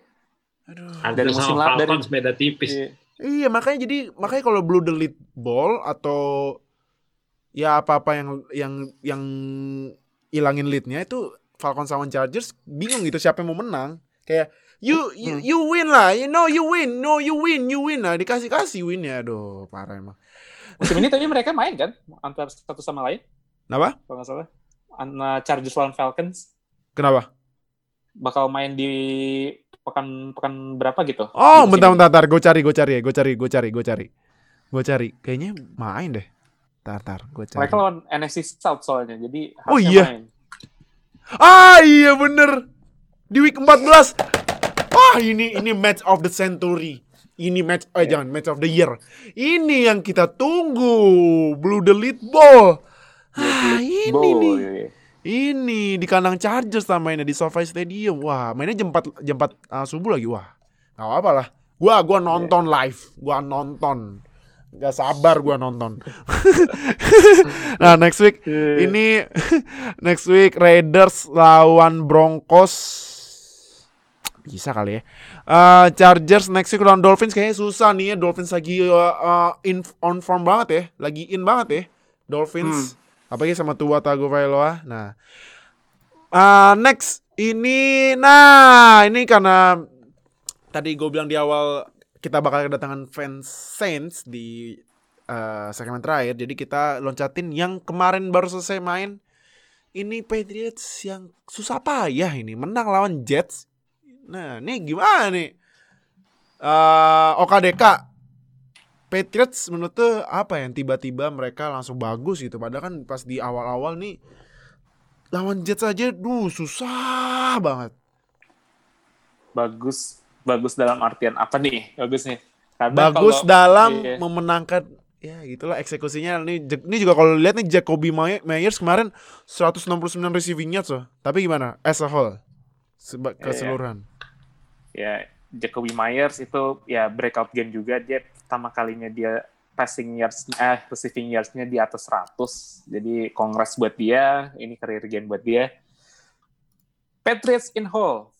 Aduh. Dari musim lalu- dari- beda tipis. Iya. Iya, makanya jadi makanya kalau blue delete ball atau ya apa-apa yang yang yang ilangin leadnya itu Falcons lawan Chargers bingung gitu siapa yang mau menang. Kayak you you, Hmm. you win lah, you know you win, no you win, you win lah dikasih kasih win ya, aduh parah emang. Musim ini tapi mereka main kan antar satu sama lain Kenapa? kalau nggak salah. An- Chargers lawan Falcons Kenapa? bakal main di pekan pekan berapa gitu? Oh, bentar, bentar, bentar. Gue cari, gue cari, gue cari, gue cari, gue cari. Gue cari. Kayaknya main deh. Tar, tar. Gue cari. Mereka lawan NFC South soalnya, jadi Oh, iya. main. Ah, iya bener. Di week 14. Ah, ini ini match of the century. Ini match, eh Iya. jangan, match of the year. Ini yang kita tunggu. Blue the lead ball. Ah, ini nih. iya, iya. Ini di kandang Chargers lah mainnya di SoFi Stadium. Wah, mainnya jam 4 jam 4 uh, subuh lagi. Wah. Gak apa-apa lah. Gua gua nonton live. Gua nonton. Gak sabar gua nonton. nah, next week ini next week Raiders lawan Broncos. Bisa kali ya. Eh, Chargers next week lawan Dolphins kayaknya susah nih ya. Dolphins lagi uh, uh, in on form banget ya. Lagi in banget ya. Dolphins. Apalagi sama Tua Tagovailoa. Nah. Ah, next ini nah, ini karena tadi gue bilang di awal kita bakal kedatangan fans Saints di eh, segmen terakhir. Jadi kita loncatin yang kemarin baru selesai main. Ini Patriots yang susah payah ini menang lawan Jets. Nah, ini gimana nih? Eh OKDK Patriots menurut tuh apa yang tiba-tiba mereka langsung bagus gitu. Padahal kan pas di awal-awal nih lawan Jets aja, duh susah banget. bagus bagus dalam artian apa nih bagusnya karena bagus kalau- dalam iya. memenangkan ya gitulah eksekusinya ini ini juga kalau lihat nih Jacoby Myers kemarin 169 receiving yards loh. Tapi gimana? As a whole seba- Iya. keseluruhan. ya Jacoby Myers itu ya breakout game juga dia pertama kalinya dia passing yards eh receiving yards-nya di atas 100 jadi kongres buat dia ini career game buat dia Patriots in whole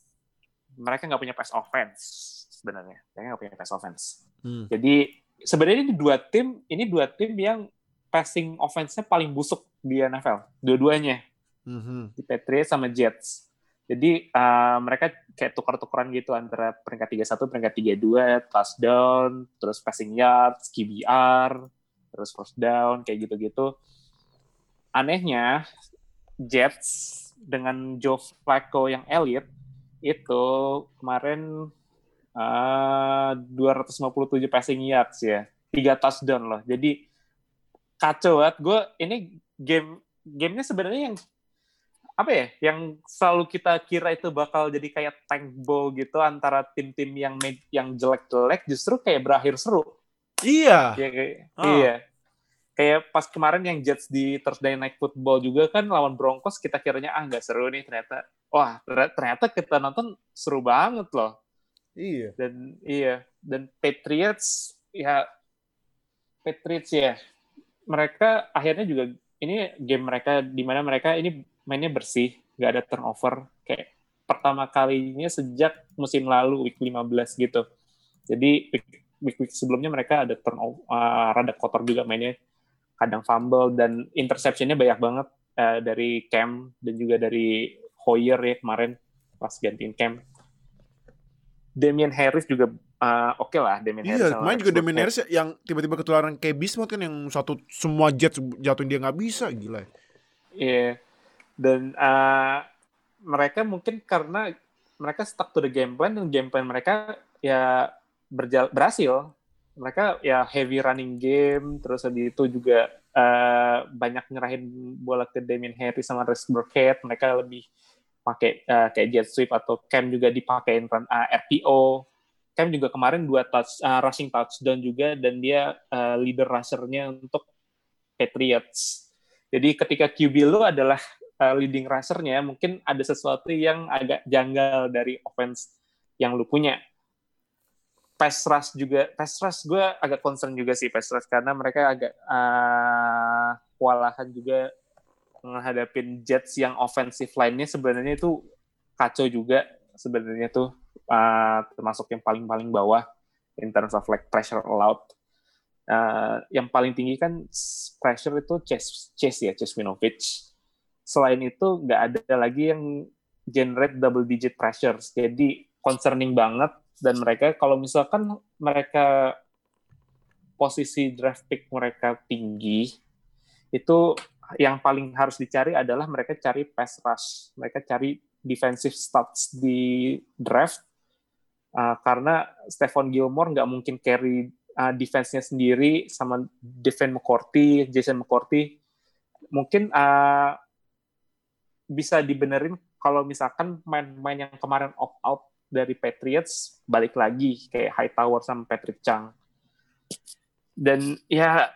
mereka nggak punya pass offense sebenarnya mereka nggak punya pass offense Hmm. jadi sebenarnya ini dua tim ini dua tim yang passing offense-nya paling busuk di NFL dua-duanya Mhm. di Patriots sama Jets. Jadi uh, mereka kayak tukar-tukaran gitu antara peringkat 31, peringkat 32, touchdown, terus passing yards, QBR, terus first down, kayak gitu-gitu. Anehnya, Jets dengan Joe Flacco yang elite, itu kemarin uh, 257 passing yards ya. 3 touchdown loh. Jadi kacau banget. Gue ini game gamenya sebenarnya yang apa ya yang selalu kita kira itu bakal jadi kayak tank ball gitu antara tim-tim yang med- yang jelek-jelek justru kayak berakhir seru Iya. ya kayak Oh. iya kayak pas kemarin yang Jets di Thursday Night Football juga kan lawan Broncos kita kiranya ah nggak seru nih ternyata wah ter- ternyata kita nonton seru banget loh. Iya. dan iya dan Patriots ya Patriots ya. Mereka akhirnya juga ini game mereka di mana mereka ini mainnya bersih nggak ada turnover. Kayak pertama kalinya sejak musim lalu week 15 gitu. Jadi week week, week sebelumnya mereka ada turnover uh, rada kotor juga mainnya. Kadang fumble dan interceptionnya banyak banget uh, dari Cam dan juga dari Hoyer ya kemarin pas gantiin Cam Damian Harris juga uh, oke lah Damian Harris Iya, sama kemarin Rex juga Damian Burkhead. Harris yang tiba-tiba ketularan kayak Bismuth kan yang satu semua Jets jatuhin dia nggak bisa, gila. Iya. Dan uh, mereka mungkin karena mereka stuck to the game plan dan game plan mereka ya berjal berhasil. Mereka ya heavy running game, terus habis itu juga uh, banyak nyerahin bola ke Damian Harris sama Rex Burkhead. Mereka lebih pakai uh, kayak jet sweep atau Cam juga dipakein run uh, RPO. Cam juga kemarin dua touch uh, rushing touchdown juga dan dia uh, leader rusher-nya untuk Patriots. Jadi ketika QB lu adalah uh, leading rusher-nya, mungkin ada sesuatu yang agak janggal dari offense yang lu punya. Pass rush juga, pass rush gue agak concern juga sih pass rush karena mereka agak uh, kewalahan juga menghadapin Jets yang offensive line-nya sebenarnya itu kacau juga sebenarnya tuh uh, termasuk yang paling-paling bawah in terms of like pressure allowed. Uh, yang paling tinggi kan pressure itu Chase, Chase ya, Chase Winovich. Selain itu nggak ada lagi yang generate double digit pressures. Jadi concerning banget dan mereka kalau misalkan mereka posisi draft pick mereka tinggi, itu yang paling harus dicari adalah mereka cari pass rush, mereka cari defensive stats di draft uh, karena Stephon Gilmore nggak mungkin carry uh, defense-nya sendiri sama Devin McCourty, Jason McCourty. Mungkin uh, bisa dibenerin kalau misalkan main-main yang kemarin opt out dari Patriots balik lagi kayak Hightower sama Patrick Chung. Dan ya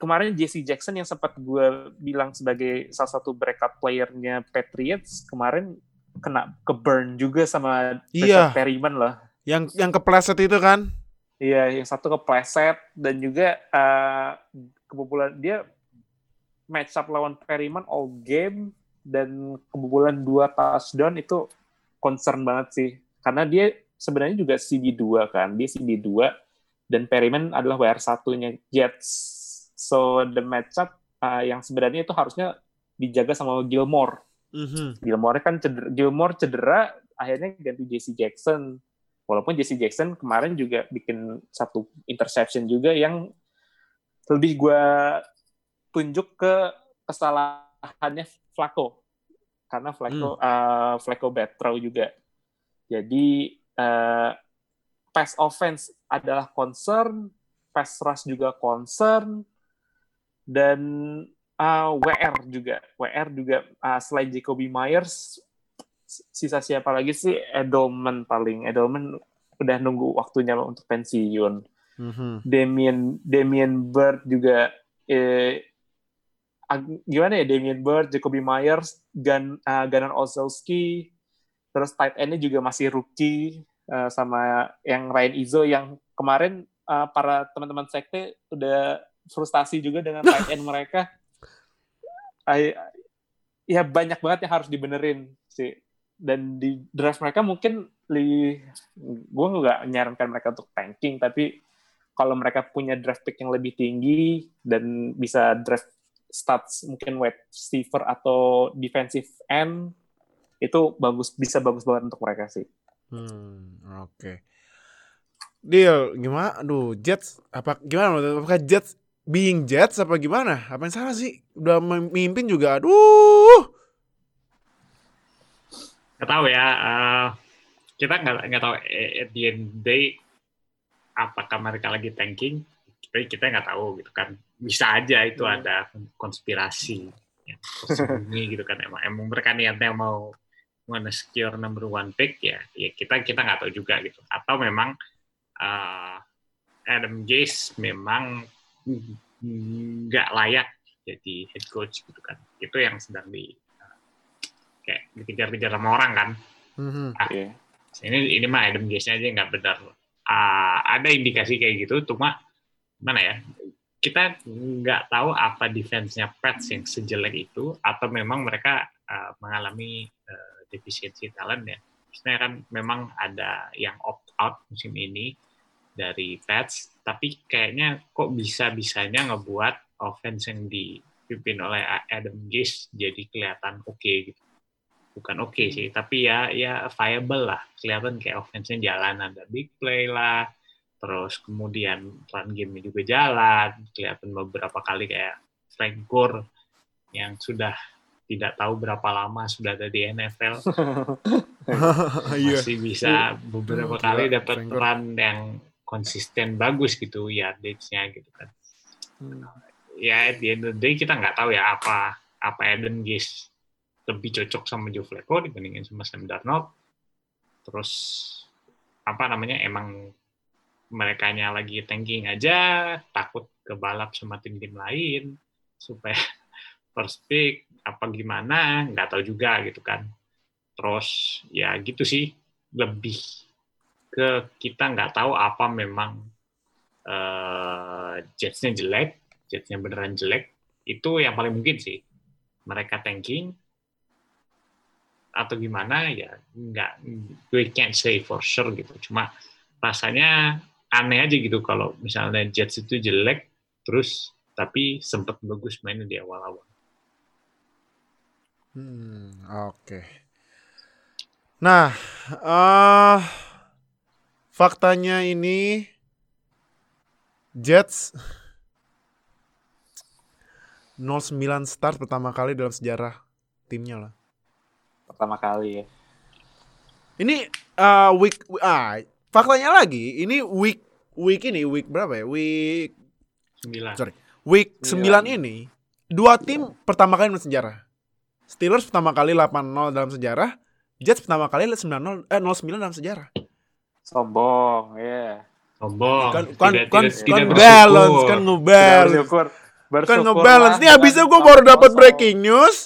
kemarin JC Jackson yang sempat gue bilang sebagai salah satu breakout playernya Patriots kemarin kena ke burn juga sama Iya. Perryman lah. Yang yang kepleset itu kan? Iya, yang satu kepleset dan juga uh, kebobolan dia match up lawan Perryman all game dan kebobolan dua touchdown itu concern banget sih. Karena dia sebenarnya juga CD2 kan. Dia CD2 dan Perryman adalah WR satunya Jets. So the matchup uh, yang sebenarnya itu harusnya dijaga sama Gilmore. Mhm. Gilmore kan cedera, Gilmore cedera akhirnya ganti JC Jackson. Walaupun JC Jackson kemarin juga bikin satu interception juga yang lebih gue tunjuk ke kesalahannya Flacco karena Flacco uh, Flacco bad throw juga. Jadi uh, pass offense adalah concern, pass rush juga concern, dan uh, WR juga. WR juga uh, selain Jacoby Myers, sisa siapa lagi sih? Edelman paling. Edelman udah nunggu waktunya untuk pensiun. Mhm. Damien Damien Bird juga eh, gimana ya Damien Bird, Jacoby Myers, Gan uh, Gunnar Olszewski, terus tight end-nya juga masih rookie uh, sama yang Ryan Izzo yang kemarin uh, para teman-teman sekte udah frustasi juga dengan tight end mereka. I- ya banyak banget yang harus dibenerin sih. Dan di draft mereka mungkin li, gue nggak nyarankan mereka untuk tanking, tapi kalau mereka punya draft pick yang lebih tinggi dan bisa draft stats mungkin wide receiver atau defensive end itu bagus bisa bagus banget untuk mereka sih. Hmm, oke. Deal, gimana? Aduh, Jets apa gimana? menurut- Apakah Jets being Jets apa gimana? Apa yang salah sih? Udah memimpin juga. Aduh. nggak tahu ya eh, kita nggak nggak tahu eh, at the end day apakah mereka lagi tanking tapi kita nggak tahu gitu kan bisa aja itu Hmm. ada konspirasi yang tersembunyi gitu kan emang emang mereka niatnya mau mau secure number one pick ya ya kita kita nggak tahu juga gitu atau memang eh, Adam Gase memang nggak layak jadi head coach gitu kan. Itu yang sedang di kayak dikejar-kejar sama orang kan. Mhm. Iya. ini ini mah Adam Gaze aja nggak benar. Ah, ada indikasi kayak gitu cuma mana ya? Kita nggak tahu apa defense-nya Pats yang sejelek itu atau memang mereka ah, mengalami eh, defisiensi talent ya. Maksudnya kan memang ada yang opt out musim ini dari Pats tapi kayaknya kok bisa bisanya ngebuat offense yang dipimpin oleh Adam Gaze jadi kelihatan oke gitu bukan oke sih, tapi ya ya viable lah. Kelihatan kayak offense-nya jalan, ada big play lah. Terus kemudian run game juga jalan. Kelihatan beberapa kali kayak Frank Gore yang sudah tidak tahu berapa lama sudah ada di NFL Iya. masih bisa beberapa Hmm, kali dapat run yang konsisten bagus gitu yardage-nya gitu kan. Hmm. Ya at the end of the day kita nggak tahu ya apa apa Eden Gaze lebih cocok sama Joe Flacco dibandingin sama Sam Darnold. Terus apa namanya emang mereka lagi tanking aja takut kebalap sama tim-tim lain supaya first pick apa gimana nggak tahu juga gitu kan terus ya gitu sih lebih ke kita nggak tahu apa memang eh Jetsnya jelek Jetsnya beneran jelek itu yang paling mungkin sih. Mereka tanking atau gimana ya nggak we can't say for sure gitu. Cuma rasanya aneh aja gitu kalau misalnya Jets itu jelek terus tapi sempat bagus mainnya di awal-awal. Hmm, oke. Nah, eh faktanya ini Jets 09 start pertama kali dalam sejarah timnya lah. Pertama kali ya. Ini uh, week ah faktanya lagi, ini week week ini week berapa ya? Week Sembilan. Sorry. week 9 Sembilan. ini dua tim pertama kali dalam sejarah. Steelers pertama kali 8-0 dalam sejarah, Jets pertama kali 9-0 eh 0-9 dalam sejarah. Sombong, ya. Sombong. kan kan Tidak- kan, tidak- kan tidak balance kan Tidak ngebalance bersyukur. kan Bersyukur ngebalance nih abisnya gue baru dapat 8-0. breaking news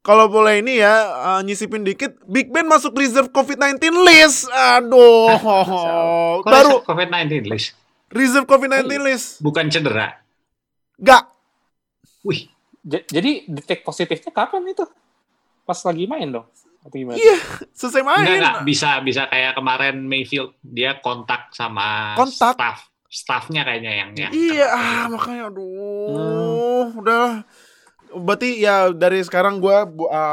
kalau boleh ini ya uh, nyisipin dikit Big Ben masuk reserve COVID-19 list aduh baru COVID-19 list. reserve COVID-19 list Bukan cedera. gak Wih, J- jadi detek positifnya kapan itu? Pas lagi main dong? Atau gimana? iya selesai enggak main enggak bisa bisa kayak kemarin Mayfield dia kontak sama Kontak. staff staffnya kayaknya yang yang iya ah makanya aduh udah berarti ya dari sekarang gue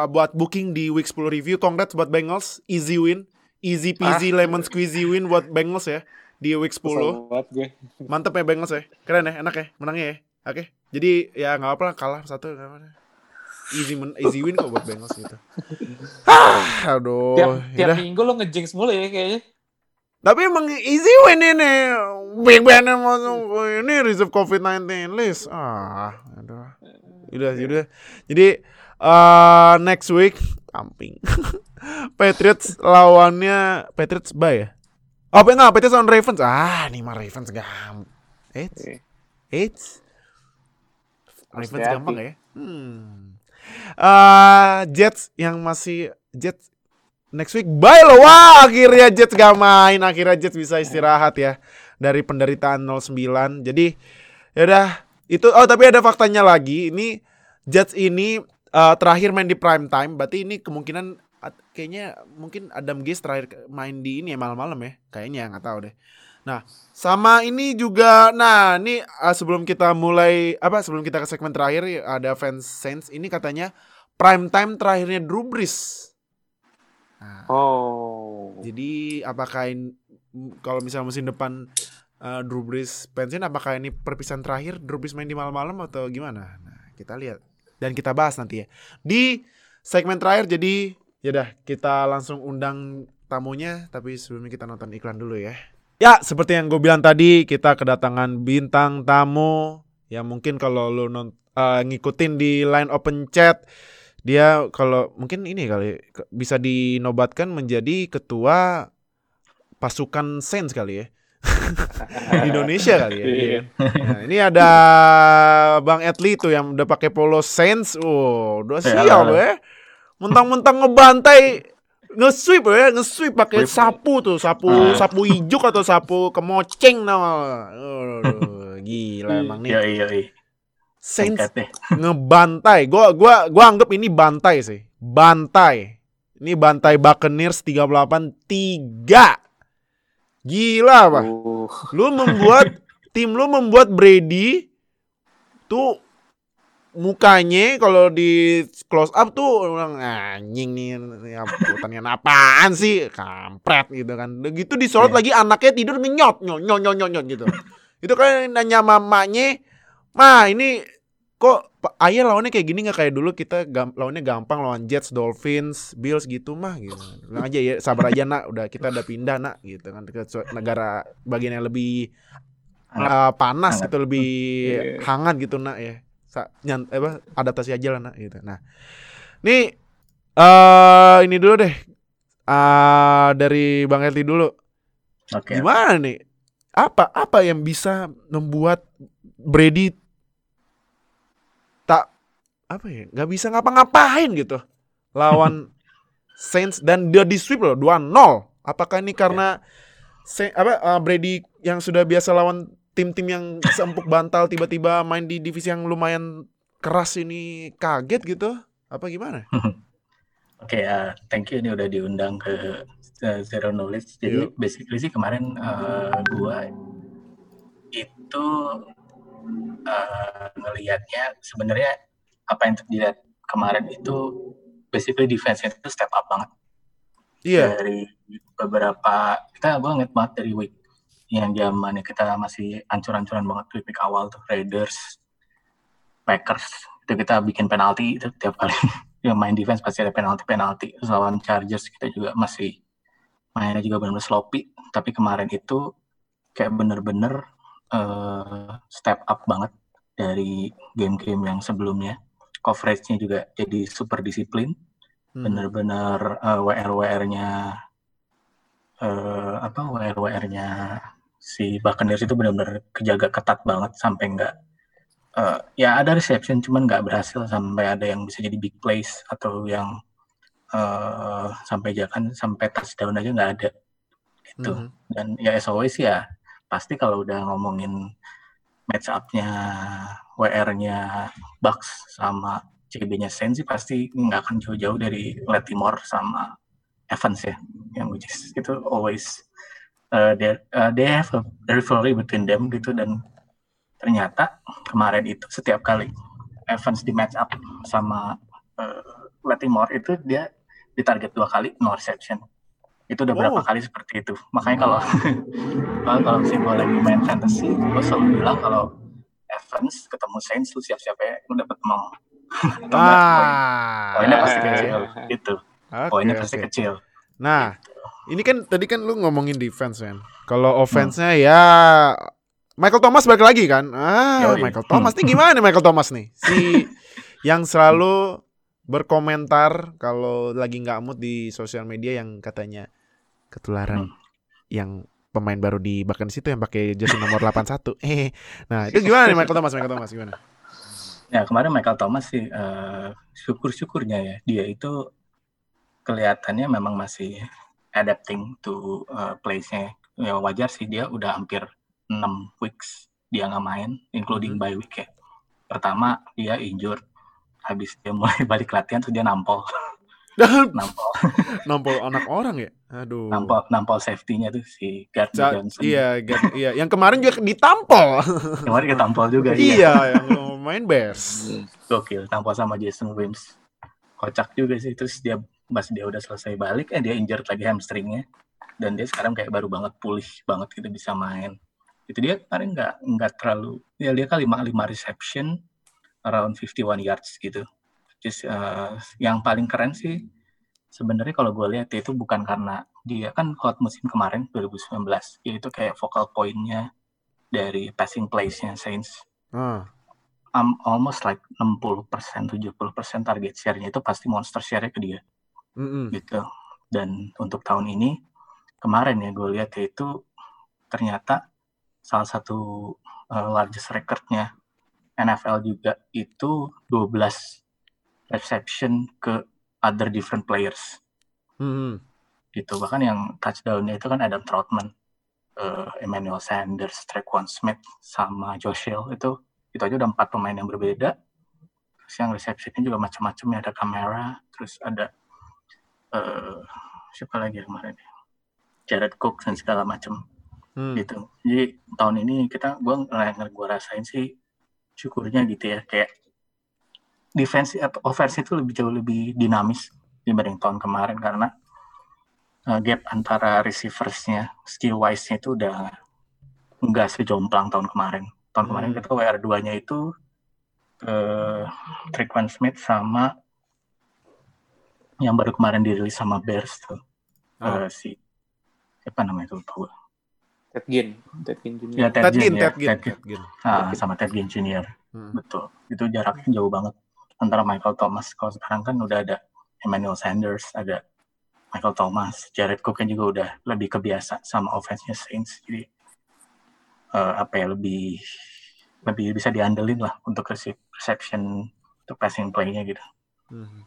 buat booking di week 10 review congrats buat Bengals easy win easy peasy lemon squeezy win buat Bengals ya di week 10 Kesel banget gue. Mantep ya Bengals ya. Keren ya, enak ya, menangnya ya. Oke. Jadi ya nggak apa lah kalah satu nggak apa-apa. Easy men, easy win kok buat Bengals gitu. Ah, aduh. Tiap, tiap yaudah. minggu lo ngejinx mulu ya kayaknya. Tapi emang easy win ini. Big Ben masuk ini reserve COVID-19 list. Ah, aduh. Udah, udah. Jadi eh next week tamping. Patriots lawannya Patriots bye ya? Oh, enggak, Patriots lawan Ravens. Ah, nih mah Ravens gampang. Eits. Oke. Eits. Harus Ravens gampang ya. Hmm. Eh, Jets yang masih Jets next week bye loh. Wah, akhirnya Jets gak main. Akhirnya Jets bisa istirahat ya dari penderitaan 09. Jadi ya udah itu oh tapi ada faktanya lagi. Ini Jets ini eh, terakhir main di prime time. Berarti ini kemungkinan kayaknya mungkin Adam Gase terakhir main di ini ya malam-malam ya. Kayaknya nggak tahu deh. Nah, sama ini juga nah ini uh, sebelum kita mulai apa sebelum kita ke segmen terakhir ada fans Saints ini katanya prime time terakhirnya Drew Brees. Nah, Oh. jadi apakah ini kalau misalnya musim depan uh, Drew Brees pensiun apakah ini perpisahan terakhir Drew Brees main di malam-malam atau gimana? Nah, kita lihat dan kita bahas nanti ya. Di segmen terakhir jadi ya udah kita langsung undang tamunya tapi sebelumnya kita nonton iklan dulu ya. Ya, seperti yang gue bilang tadi, kita kedatangan bintang tamu yang mungkin kalau lo non, eh, ngikutin di line open chat, dia kalau mungkin ini kali bisa dinobatkan menjadi ketua pasukan Saints kali ya. di Indonesia kali ya. Iya. Nah, ini ada Bang Etli tuh yang udah pakai polo Saints. Oh, udah siap ya. Mentang-mentang ngebantai nge-sweep ya, nge-sweep pakai sapu tuh, sapu Ah. sapu ijuk atau sapu kemoceng. Aduh, gila emang nih. Yoi. Saints Singkat deh. ngebantai. Gua gua gua anggap ini bantai sih. Bantai. Ini bantai Buccaneers 38-3. Gila, Pak. Uh, Lu membuat tim lu membuat Brady tuh mukanya kalau di close up tuh orang anjing nih ya, apaan sih? Kampret gitu kan. Gitu disorot Iya. lagi anaknya tidur ngenyot nyot nyot nyot nyot, nyot gitu. Itu kan nanya mamanya mah ini kok ayah lawannya kayak gini nggak? Kayak dulu kita gam- lawannya gampang lawan Jets Dolphins Bills gitu mah gitu. Bilang aja ya sabar aja nak. Udah kita udah pindah nak gitu kan. Ke negara bagian yang lebih uh, panas gitu lebih Iya. hangat gitu nak ya Sa- nyan, apa adaptasi aja lah nak gitu. Nah nih eh ini dulu deh. Ah dari Bang Elti dulu. Oke. gimana nih? Apa apa yang bisa membuat Brady tak apa ya nggak bisa ngapa-ngapain gitu lawan Saints dan dia di sweep loh 2-0 apakah ini karena Sa- apa uh, Brady yang sudah biasa lawan tim-tim yang seempuk bantal tiba-tiba main di divisi yang lumayan keras ini kaget gitu. Apa gimana? Oke, uh, thank you. Ini udah diundang ke uh, Zero Knowledge. Jadi Yuk. basically sih kemarin uh, gua itu uh, ngelihatnya sebenarnya apa yang dilihat kemarin itu basically defense itu step up banget. Iya. Dari beberapa kita gua ngeliat banget dari week yang zamannya kita masih ancur-ancuran banget tuh pick awal tuh Raiders, Packers. Itu kita bikin penalti itu tiap kali. Yang main defense pasti ada penalti penalti lawan Chargers kita juga masih mainnya juga benar-benar sloppy. Tapi kemarin itu kayak bener-bener eh, step up banget dari game-game yang sebelumnya. Coverage-nya juga jadi super disiplin. Hmm. bener-bener eh, WR-WR-nya eh, apa WR-WR-nya si Buccaneers itu bener-bener kejaga ketat banget sampai nggak eh, ya ada reception cuman nggak berhasil sampai ada yang bisa jadi big plays atau yang eh, sampai jangan sampai touchdown aja nggak ada itu Mhm. dan ya as always ya pasti kalau udah ngomongin match up-nya WR-nya Bucks sama CB-nya Saints sih pasti nggak akan jauh-jauh dari Latimore sama Evans ya yang which is itu always uh, they, uh, they have a rivalry between them gitu. Dan ternyata kemarin itu setiap kali Evans di match up sama uh, Latimore itu dia ditarget dua kali no reception. Itu udah berapa Oh. kali seperti itu. Makanya kalau kalau kalau si gue lagi main fantasy gue selalu bilang kalau Evans ketemu Saints lu siap-siap ya lu dapet mau Ah. poinnya pasti kecil. Gitu. Oke, poinnya pasti oke. kecil. Nah, ini kan tadi kan lu ngomongin defense kan. Kalau offense-nya Hmm. ya Michael Thomas balik lagi kan. Ah, Yoi. Michael Thomas nih gimana nih Michael Thomas nih? Si yang selalu berkomentar kalau lagi nggak mood di sosial media yang katanya ketularan Hmm. yang pemain baru di Buccaneers itu yang pakai jersey nomor 81. Eh, nah itu gimana nih Michael Thomas? Michael Thomas gimana? Ya kemarin Michael Thomas sih eh, syukur-syukurnya ya dia itu kelihatannya memang masih adapting to uh, place-nya. Ya wajar sih dia udah hampir 6 weeks dia nggak main, including Mhm. bye week ya. Pertama dia injured, habis dia mulai balik latihan terus dia nampol, nampol, Nampol anak orang ya? Aduh. nampol, nampol safety-nya tuh si Gardner Sa- Johnson. iya, iya. Yang kemarin juga ditampol. Kemarin dia tampol juga. iya, yang main Bears. Gokil, tampol sama Jason Wims. Kocak juga sih, terus dia pas dia udah selesai balik, eh dia injured lagi hamstringnya. Dan dia sekarang kayak baru banget pulih banget gitu bisa main. Itu dia kemarin nggak nggak terlalu, ya dia kali 5, 5 reception, around 51 yards gitu. Just, eh, yang paling keren sih, sebenarnya kalau gue lihat itu bukan karena dia kan hot musim kemarin 2019, dia itu kayak focal point-nya dari passing plays-nya Saints Ah, um, almost like 60% 70% target share-nya itu pasti monster share-nya ke dia mm-mm. gitu. Dan untuk tahun ini kemarin ya gue lihat ya itu ternyata salah satu uh, largest record-nya NFL juga itu 12 reception ke other different players Mm-mm. gitu. Bahkan yang touchdown-nya itu kan Adam Troutman, uh, Emmanuel Sanders, Trequan Smith sama Josh Hill itu itu aja udah empat pemain yang berbeda. Terus yang reception-nya juga macam-macam ya ada kamera, terus ada uh, siapa lagi kemarin ya? Jared Cook dan segala macam Hmm. gitu. Jadi tahun ini kita gua yang gua rasain sih syukurnya gitu ya kayak defense atau offense itu lebih jauh lebih dinamis dibanding tahun kemarin karena uh, gap antara receiversnya skill wise-nya itu udah nggak sejomplang tahun kemarin. Tahun kemarin Hmm. kita WR2-nya itu uh, Trequan Smith sama yang baru kemarin dirilis sama Bears tuh Ah. uh, si siapa namanya itu lupa gua. Ted Ginn, Ted Ginn Jr. Ya, Ted, Ted Ginn, ya. Ted Ginn, Ted Ginn. Ted Ginn. Ah, sama Ted Ginn Jr. Hmm. Betul. Itu jaraknya jauh banget antara Michael Thomas. Kalau sekarang kan udah ada Emmanuel Sanders, ada Michael Thomas, Jared Cook kan juga udah lebih kebiasa sama offense-nya Saints. Jadi eh, apa ya lebih lebih bisa diandelin lah untuk rece- reception untuk passing play-nya gitu. Mhm.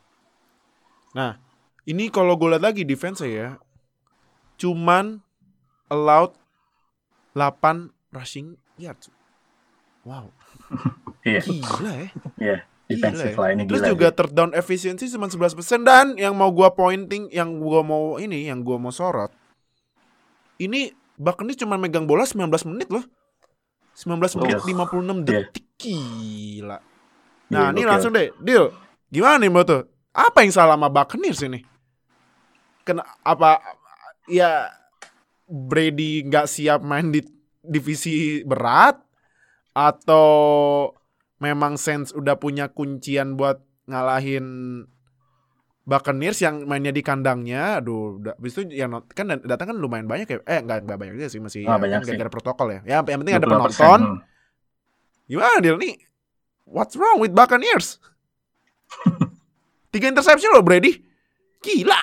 Nah, ini kalau gue lihat lagi defense ya, cuman allowed 8 rushing yards. Wow, Iya, gila ya. iya. Defensive Gila ya. line-nya Terus gila. juga sih. third down efficiency cuma 11% dan yang mau gua pointing, yang gua mau ini, yang gua mau sorot. Ini Buccaneers cuma megang bola 19 menit loh. 19 menit Gokil. 56 Iya. detik. Gila. Iya, Nah, ini gokil. langsung deh, deal. Gimana nih Mbak tuh? Apa yang salah sama Buccaneers ini? Kena apa ya Brady nggak siap main di divisi berat atau memang Saints udah punya kuncian buat ngalahin Buccaneers yang mainnya di kandangnya, aduh, udah, habis itu yang kan datang kan lumayan banyak ya, eh nggak nggak banyak juga sih masih Ah, ya, banyak kan gara-gara protokol ya. Ya yang penting ada 20%, penonton. Gimana deal nih? What's wrong with Buccaneers? Tiga interception loh Brady. Gila.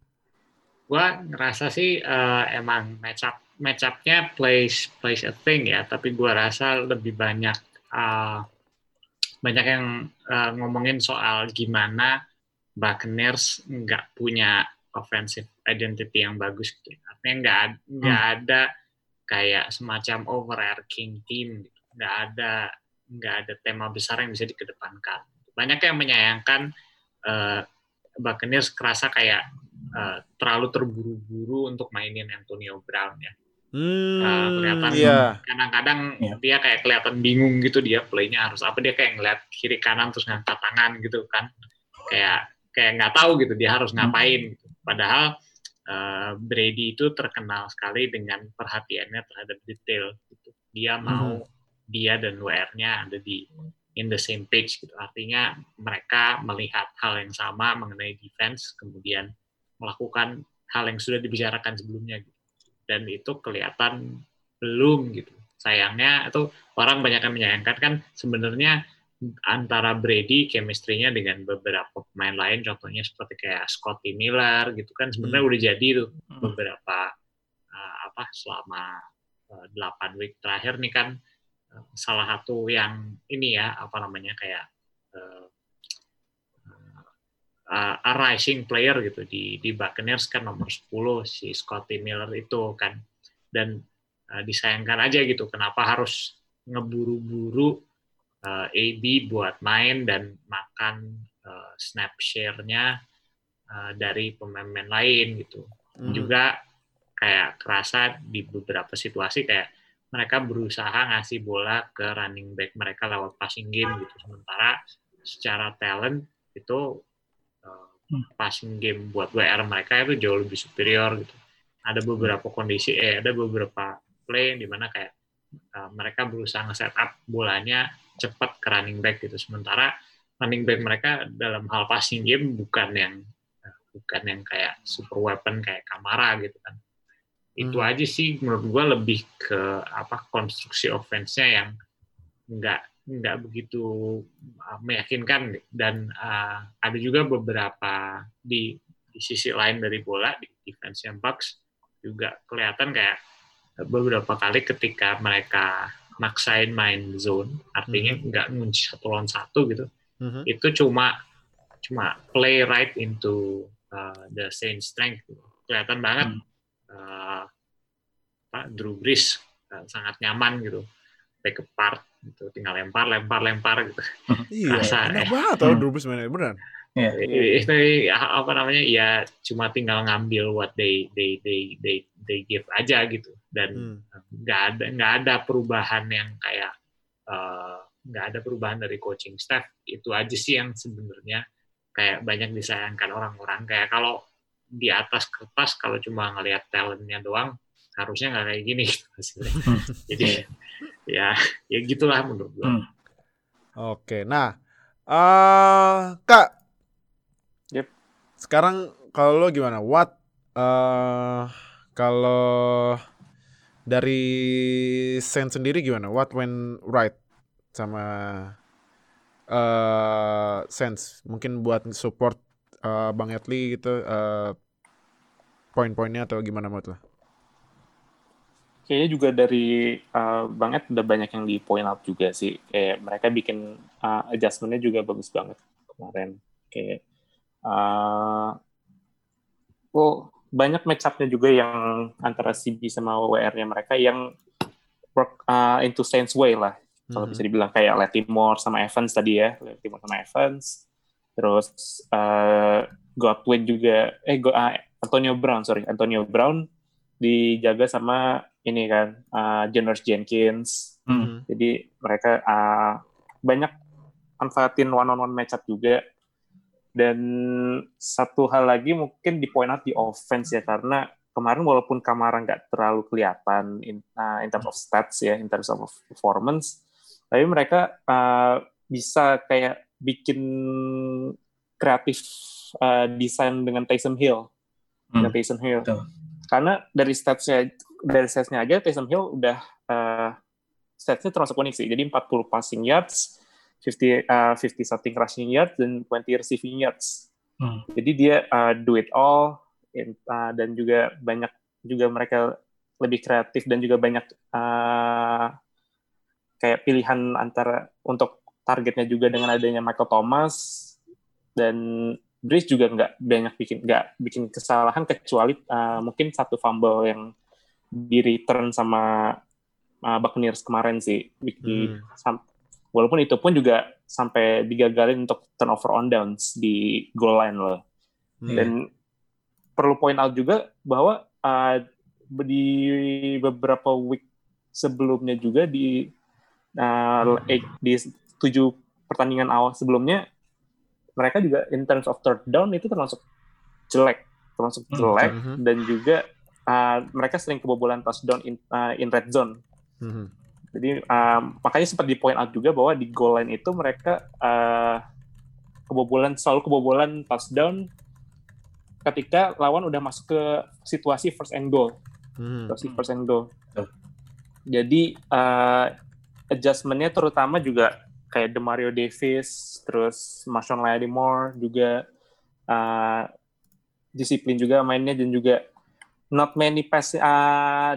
Gua ngerasa sih eh, emang match up match up-nya plays plays a thing ya, tapi gua rasa lebih banyak eh, banyak yang eh, ngomongin soal gimana Buccaneers nggak punya offensive identity yang bagus gitu. Artinya nggak nggak ada kayak semacam overarching team gitu. Nggak ada nggak ada tema besar yang bisa dikedepankan. Banyak yang menyayangkan eh, Buccaneers kerasa kayak eh, terlalu terburu-buru untuk mainin Antonio Brown ya. Hmm, kelihatan. iya. Kadang-kadang Iya. dia kayak kelihatan bingung gitu dia playnya harus apa dia kayak ngeliat kiri kanan terus ngangkat tangan gitu kan. Kayak kayak nggak tahu gitu dia harus ngapain gitu. Padahal eh, Brady itu terkenal sekali dengan perhatiannya terhadap detail gitu. Dia mau dia dan WR-nya ada di in the same page gitu. Artinya mereka melihat hal yang sama mengenai defense kemudian melakukan hal yang sudah dibicarakan sebelumnya gitu. Dan itu kelihatan belum gitu. Sayangnya itu orang banyak yang menyayangkan kan sebenarnya antara Brady chemistry-nya dengan beberapa pemain lain contohnya seperti kayak Scotty Miller gitu kan sebenarnya Hmm. udah jadi tuh Hmm. beberapa uh, apa selama uh, 8 week terakhir nih kan salah satu yang ini ya apa namanya kayak uh, uh, a rising player gitu di di Buccaneers kan nomor 10 si Scotty Miller itu kan dan uh, disayangkan aja gitu kenapa harus ngeburu-buru uh, AB buat main dan makan uh, snap share-nya uh, dari pemain-pemain lain gitu Hmm. juga kayak kerasa di beberapa situasi kayak mereka berusaha ngasih bola ke running back mereka lewat passing game gitu sementara secara talent itu uh, Hmm. passing game buat WR mereka itu jauh lebih superior gitu ada beberapa kondisi eh ada beberapa play di mana kayak uh, mereka berusaha nge-set up bolanya cepat ke running back gitu sementara running back mereka dalam hal passing game bukan yang bukan yang kayak super weapon kayak Kamara gitu kan. Itu Hmm. aja sih menurut gua lebih ke apa konstruksi offense-nya yang nggak nggak begitu uh, meyakinkan dan uh, ada juga beberapa di di sisi lain dari bola di defense yang Bucks juga kelihatan kayak beberapa kali ketika mereka maksain main zone artinya nggak ngunci satu lawan satu gitu Mhm. itu cuma cuma play right into uh, the Saints strength kelihatan banget Hmm. Uh, Pak Drew Brees uh, sangat nyaman gitu back apart gitu tinggal lempar lempar lempar gitu Iya, Rasa, enak eh. banget tau Hmm. Drew Brees mainnya beneran. Iya. itu apa namanya ya cuma tinggal ngambil what they they they they they give aja gitu dan Hmm. nggak ada nggak ada perubahan yang kayak eh, nggak ada perubahan dari coaching staff itu aja sih yang sebenarnya kayak banyak disayangkan orang-orang kayak kalau di atas kertas kalau cuma ngelihat talentnya doang harusnya nggak kayak gini hasilnya. jadi ya ya gitulah menurut gue Hmm. Oke, nah, eh kak, Yep. sekarang kalau lo gimana? What eh kalau dari Sen sendiri gimana? What went right sama eh Sense? Mungkin buat support eh, Bang Etli gitu, eh poin-poinnya atau gimana menurut lo? Kayaknya juga dari uh, Bang Ed udah banyak yang di point out juga sih. Kayak mereka bikin uh, adjustment-nya juga bagus banget kemarin. Kayak uh, oh banyak match up-nya juga yang antara CB sama WR-nya mereka yang work uh, into Saints way lah. Kalau Mhm. bisa dibilang kayak Latimore sama Evans tadi ya, Latimore sama Evans. Terus uh, Godwin juga eh Go- uh, Antonio Brown sorry, Antonio Brown dijaga sama ini kan uh, Jonas Jenkins. Hmm. Jadi mereka uh, banyak manfaatin one on one matchup juga. Dan satu hal lagi mungkin di point out di offense ya karena kemarin walaupun Kamara nggak terlalu kelihatan in, uh, in terms of stats ya, in terms of performance, tapi mereka uh, bisa kayak bikin kreatif uh, desain dengan Taysom Hill, dengan Hmm. Taysom Hill. Betul. Karena dari statsnya dari statsnya aja Taysom Hill udah uh, statsnya termasuk unik sih. Jadi 40 passing yards, 50 uh, 50 something rushing yards dan 20 receiving yards. Hmm. Jadi dia uh, do it all in- uh, dan juga banyak juga mereka lebih kreatif dan juga banyak uh, kayak pilihan antara untuk targetnya juga dengan adanya Michael Thomas dan Breeze juga nggak banyak bikin nggak bikin kesalahan kecuali uh, mungkin satu fumble yang di return sama uh, Buccaneers kemarin sih Hmm. sam- walaupun itu pun juga sampai digagalin untuk turnover on downs di goal line loh Hmm. dan perlu point out juga bahwa uh, di beberapa week sebelumnya juga di uh, eh, di tujuh pertandingan awal sebelumnya mereka juga in terms of third down itu termasuk jelek termasuk Hmm, jelek mhm. dan juga uh, mereka sering kebobolan touchdown in, uh, in red zone Mhm. jadi um, makanya sempat di point out juga bahwa di goal line itu mereka uh, kebobolan selalu kebobolan touchdown ketika lawan udah masuk ke situasi first and goal, Mhm. situasi first and goal. Betul. Jadi uh, adjustmentnya terutama juga kayak Demario Davis, terus Marshawn Lattimore juga uh, disiplin juga mainnya dan juga not many pass uh,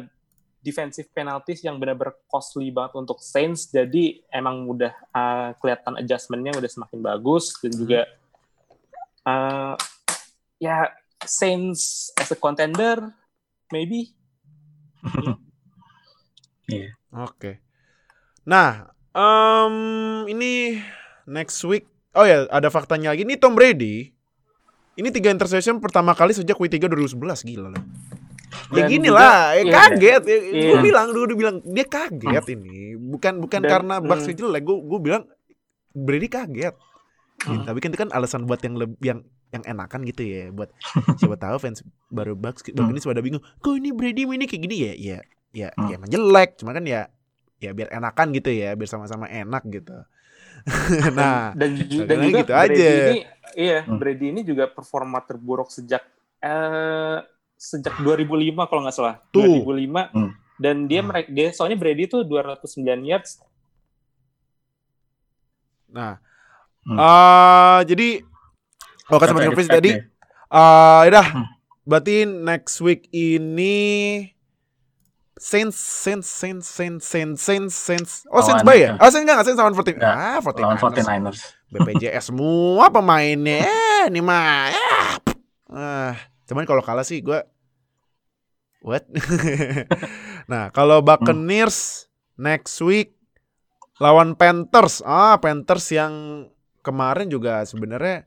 defensive penalties yang benar-benar costly banget untuk Saints. Jadi emang udah uh, kelihatan adjustmentnya udah semakin bagus dan Hmm. juga uh, ya Saints as a contender maybe. Oke. Nah, em, ini next week. Oh ya, ada faktanya lagi. Ini Tom Brady. Ini tiga interception pertama kali sejak week 3 2011 gila loh. Ya gini juga- lah, ya iya. kaget. Ya, Iya. Gue bilang, gue udah bilang dia kaget ini. Bukan bukan Dan- karena Bucks hmm. jelek. Gue gue bilang Brady kaget. Ya, Hmm. tapi kan itu kan alasan buat yang lebih yang yang enakan gitu ya buat siapa tahu fans baru Bucks baru Hmm. ini pada bingung kok ini Brady ini kayak gini ya ya ya, Hmm. ya emang jelek cuma kan ya ya biar enakan gitu ya biar sama-sama enak gitu nah dan, dan kadang-kadang juga gitu Brady aja. ini iya Hmm. Brady ini juga performa terburuk sejak eh sejak 2005 kalau nggak salah Tuh. 2005 Hmm. dan dia Hmm. mereka dia soalnya Brady itu 209 yards nah Hmm. eh jadi oke sama Kata Chris tadi ya. eh udah Hmm. berarti next week ini Saints, Saints, Saints, Saints, Saints, Saints, Saints. Oh, Saints bay ya? Oh, Saints enggak, Saints lawan 14. Nggak, Ah, 14. lawan 49ers. BPJS semua pemainnya. Eh, ini mah. Eh. Ah, cuman kalau kalah sih gue what? nah, kalau Buccaneers next week lawan Panthers. Ah, Panthers yang kemarin juga sebenarnya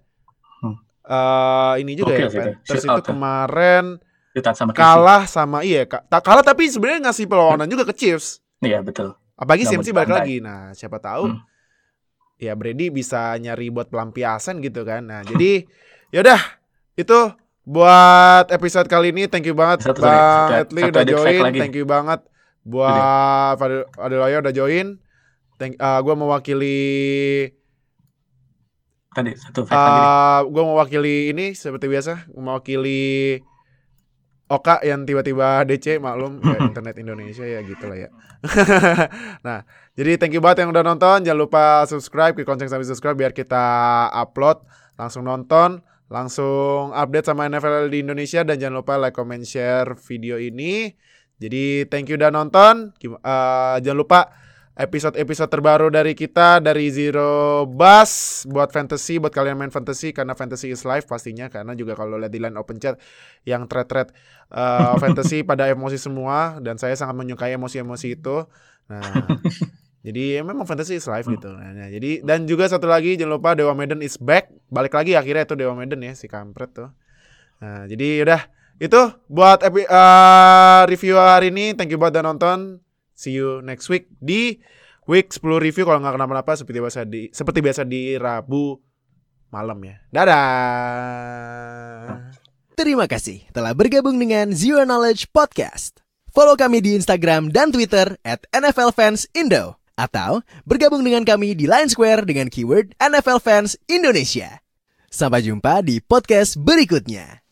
Hmm. eh ini juga Oke ya Panthers itu ya. kemarin Ditahan sama Casey. kalah sama iya ka- ta- kalah tapi sebenarnya ngasih perlawanan juga ke Chiefs. Iya, betul. Apalagi CMC balik lagi. Nah, siapa tahu Hmm. ya Brady bisa nyari buat pelampiasan gitu kan. Nah, jadi yaudah itu buat episode kali ini thank you banget Satu- Bang satu- Etli satu udah join. Thank you banget buat Fadil Adeloyo udah join. Thank uh, gua mewakili Tadi satu fact uh, gua mewakili ini seperti biasa mewakili Oka yang tiba-tiba DC maklum ya, internet Indonesia ya gitu lah ya. nah, jadi thank you banget yang udah nonton. Jangan lupa subscribe, klik lonceng sampai subscribe biar kita upload langsung nonton, langsung update sama NFL di Indonesia dan jangan lupa like, comment, share video ini. Jadi thank you udah nonton. Eh, jangan lupa episode-episode terbaru dari kita dari Zero Bus buat fantasy buat kalian main fantasy karena fantasy is life pastinya karena juga kalau lihat di line open chat yang thread-thread eh, fantasy pada emosi semua dan saya sangat menyukai emosi-emosi itu. Nah, jadi ya memang fantasy is life gitu. Nah, nah, jadi dan juga satu lagi jangan lupa Dewa Medan is back. Balik lagi akhirnya itu Dewa Medan ya si kampret tuh. Nah, jadi udah itu buat epi, eh, review hari ini. Thank you buat udah nonton. See you next week di week 10 review kalau nggak kenapa-napa seperti biasa di seperti biasa di Rabu malam ya. Dadah. Terima kasih telah bergabung dengan Zero Knowledge Podcast. Follow kami di Instagram dan Twitter at NFL. Atau bergabung dengan kami di Line Square dengan keyword NFL Fans Indonesia. Sampai jumpa di podcast berikutnya.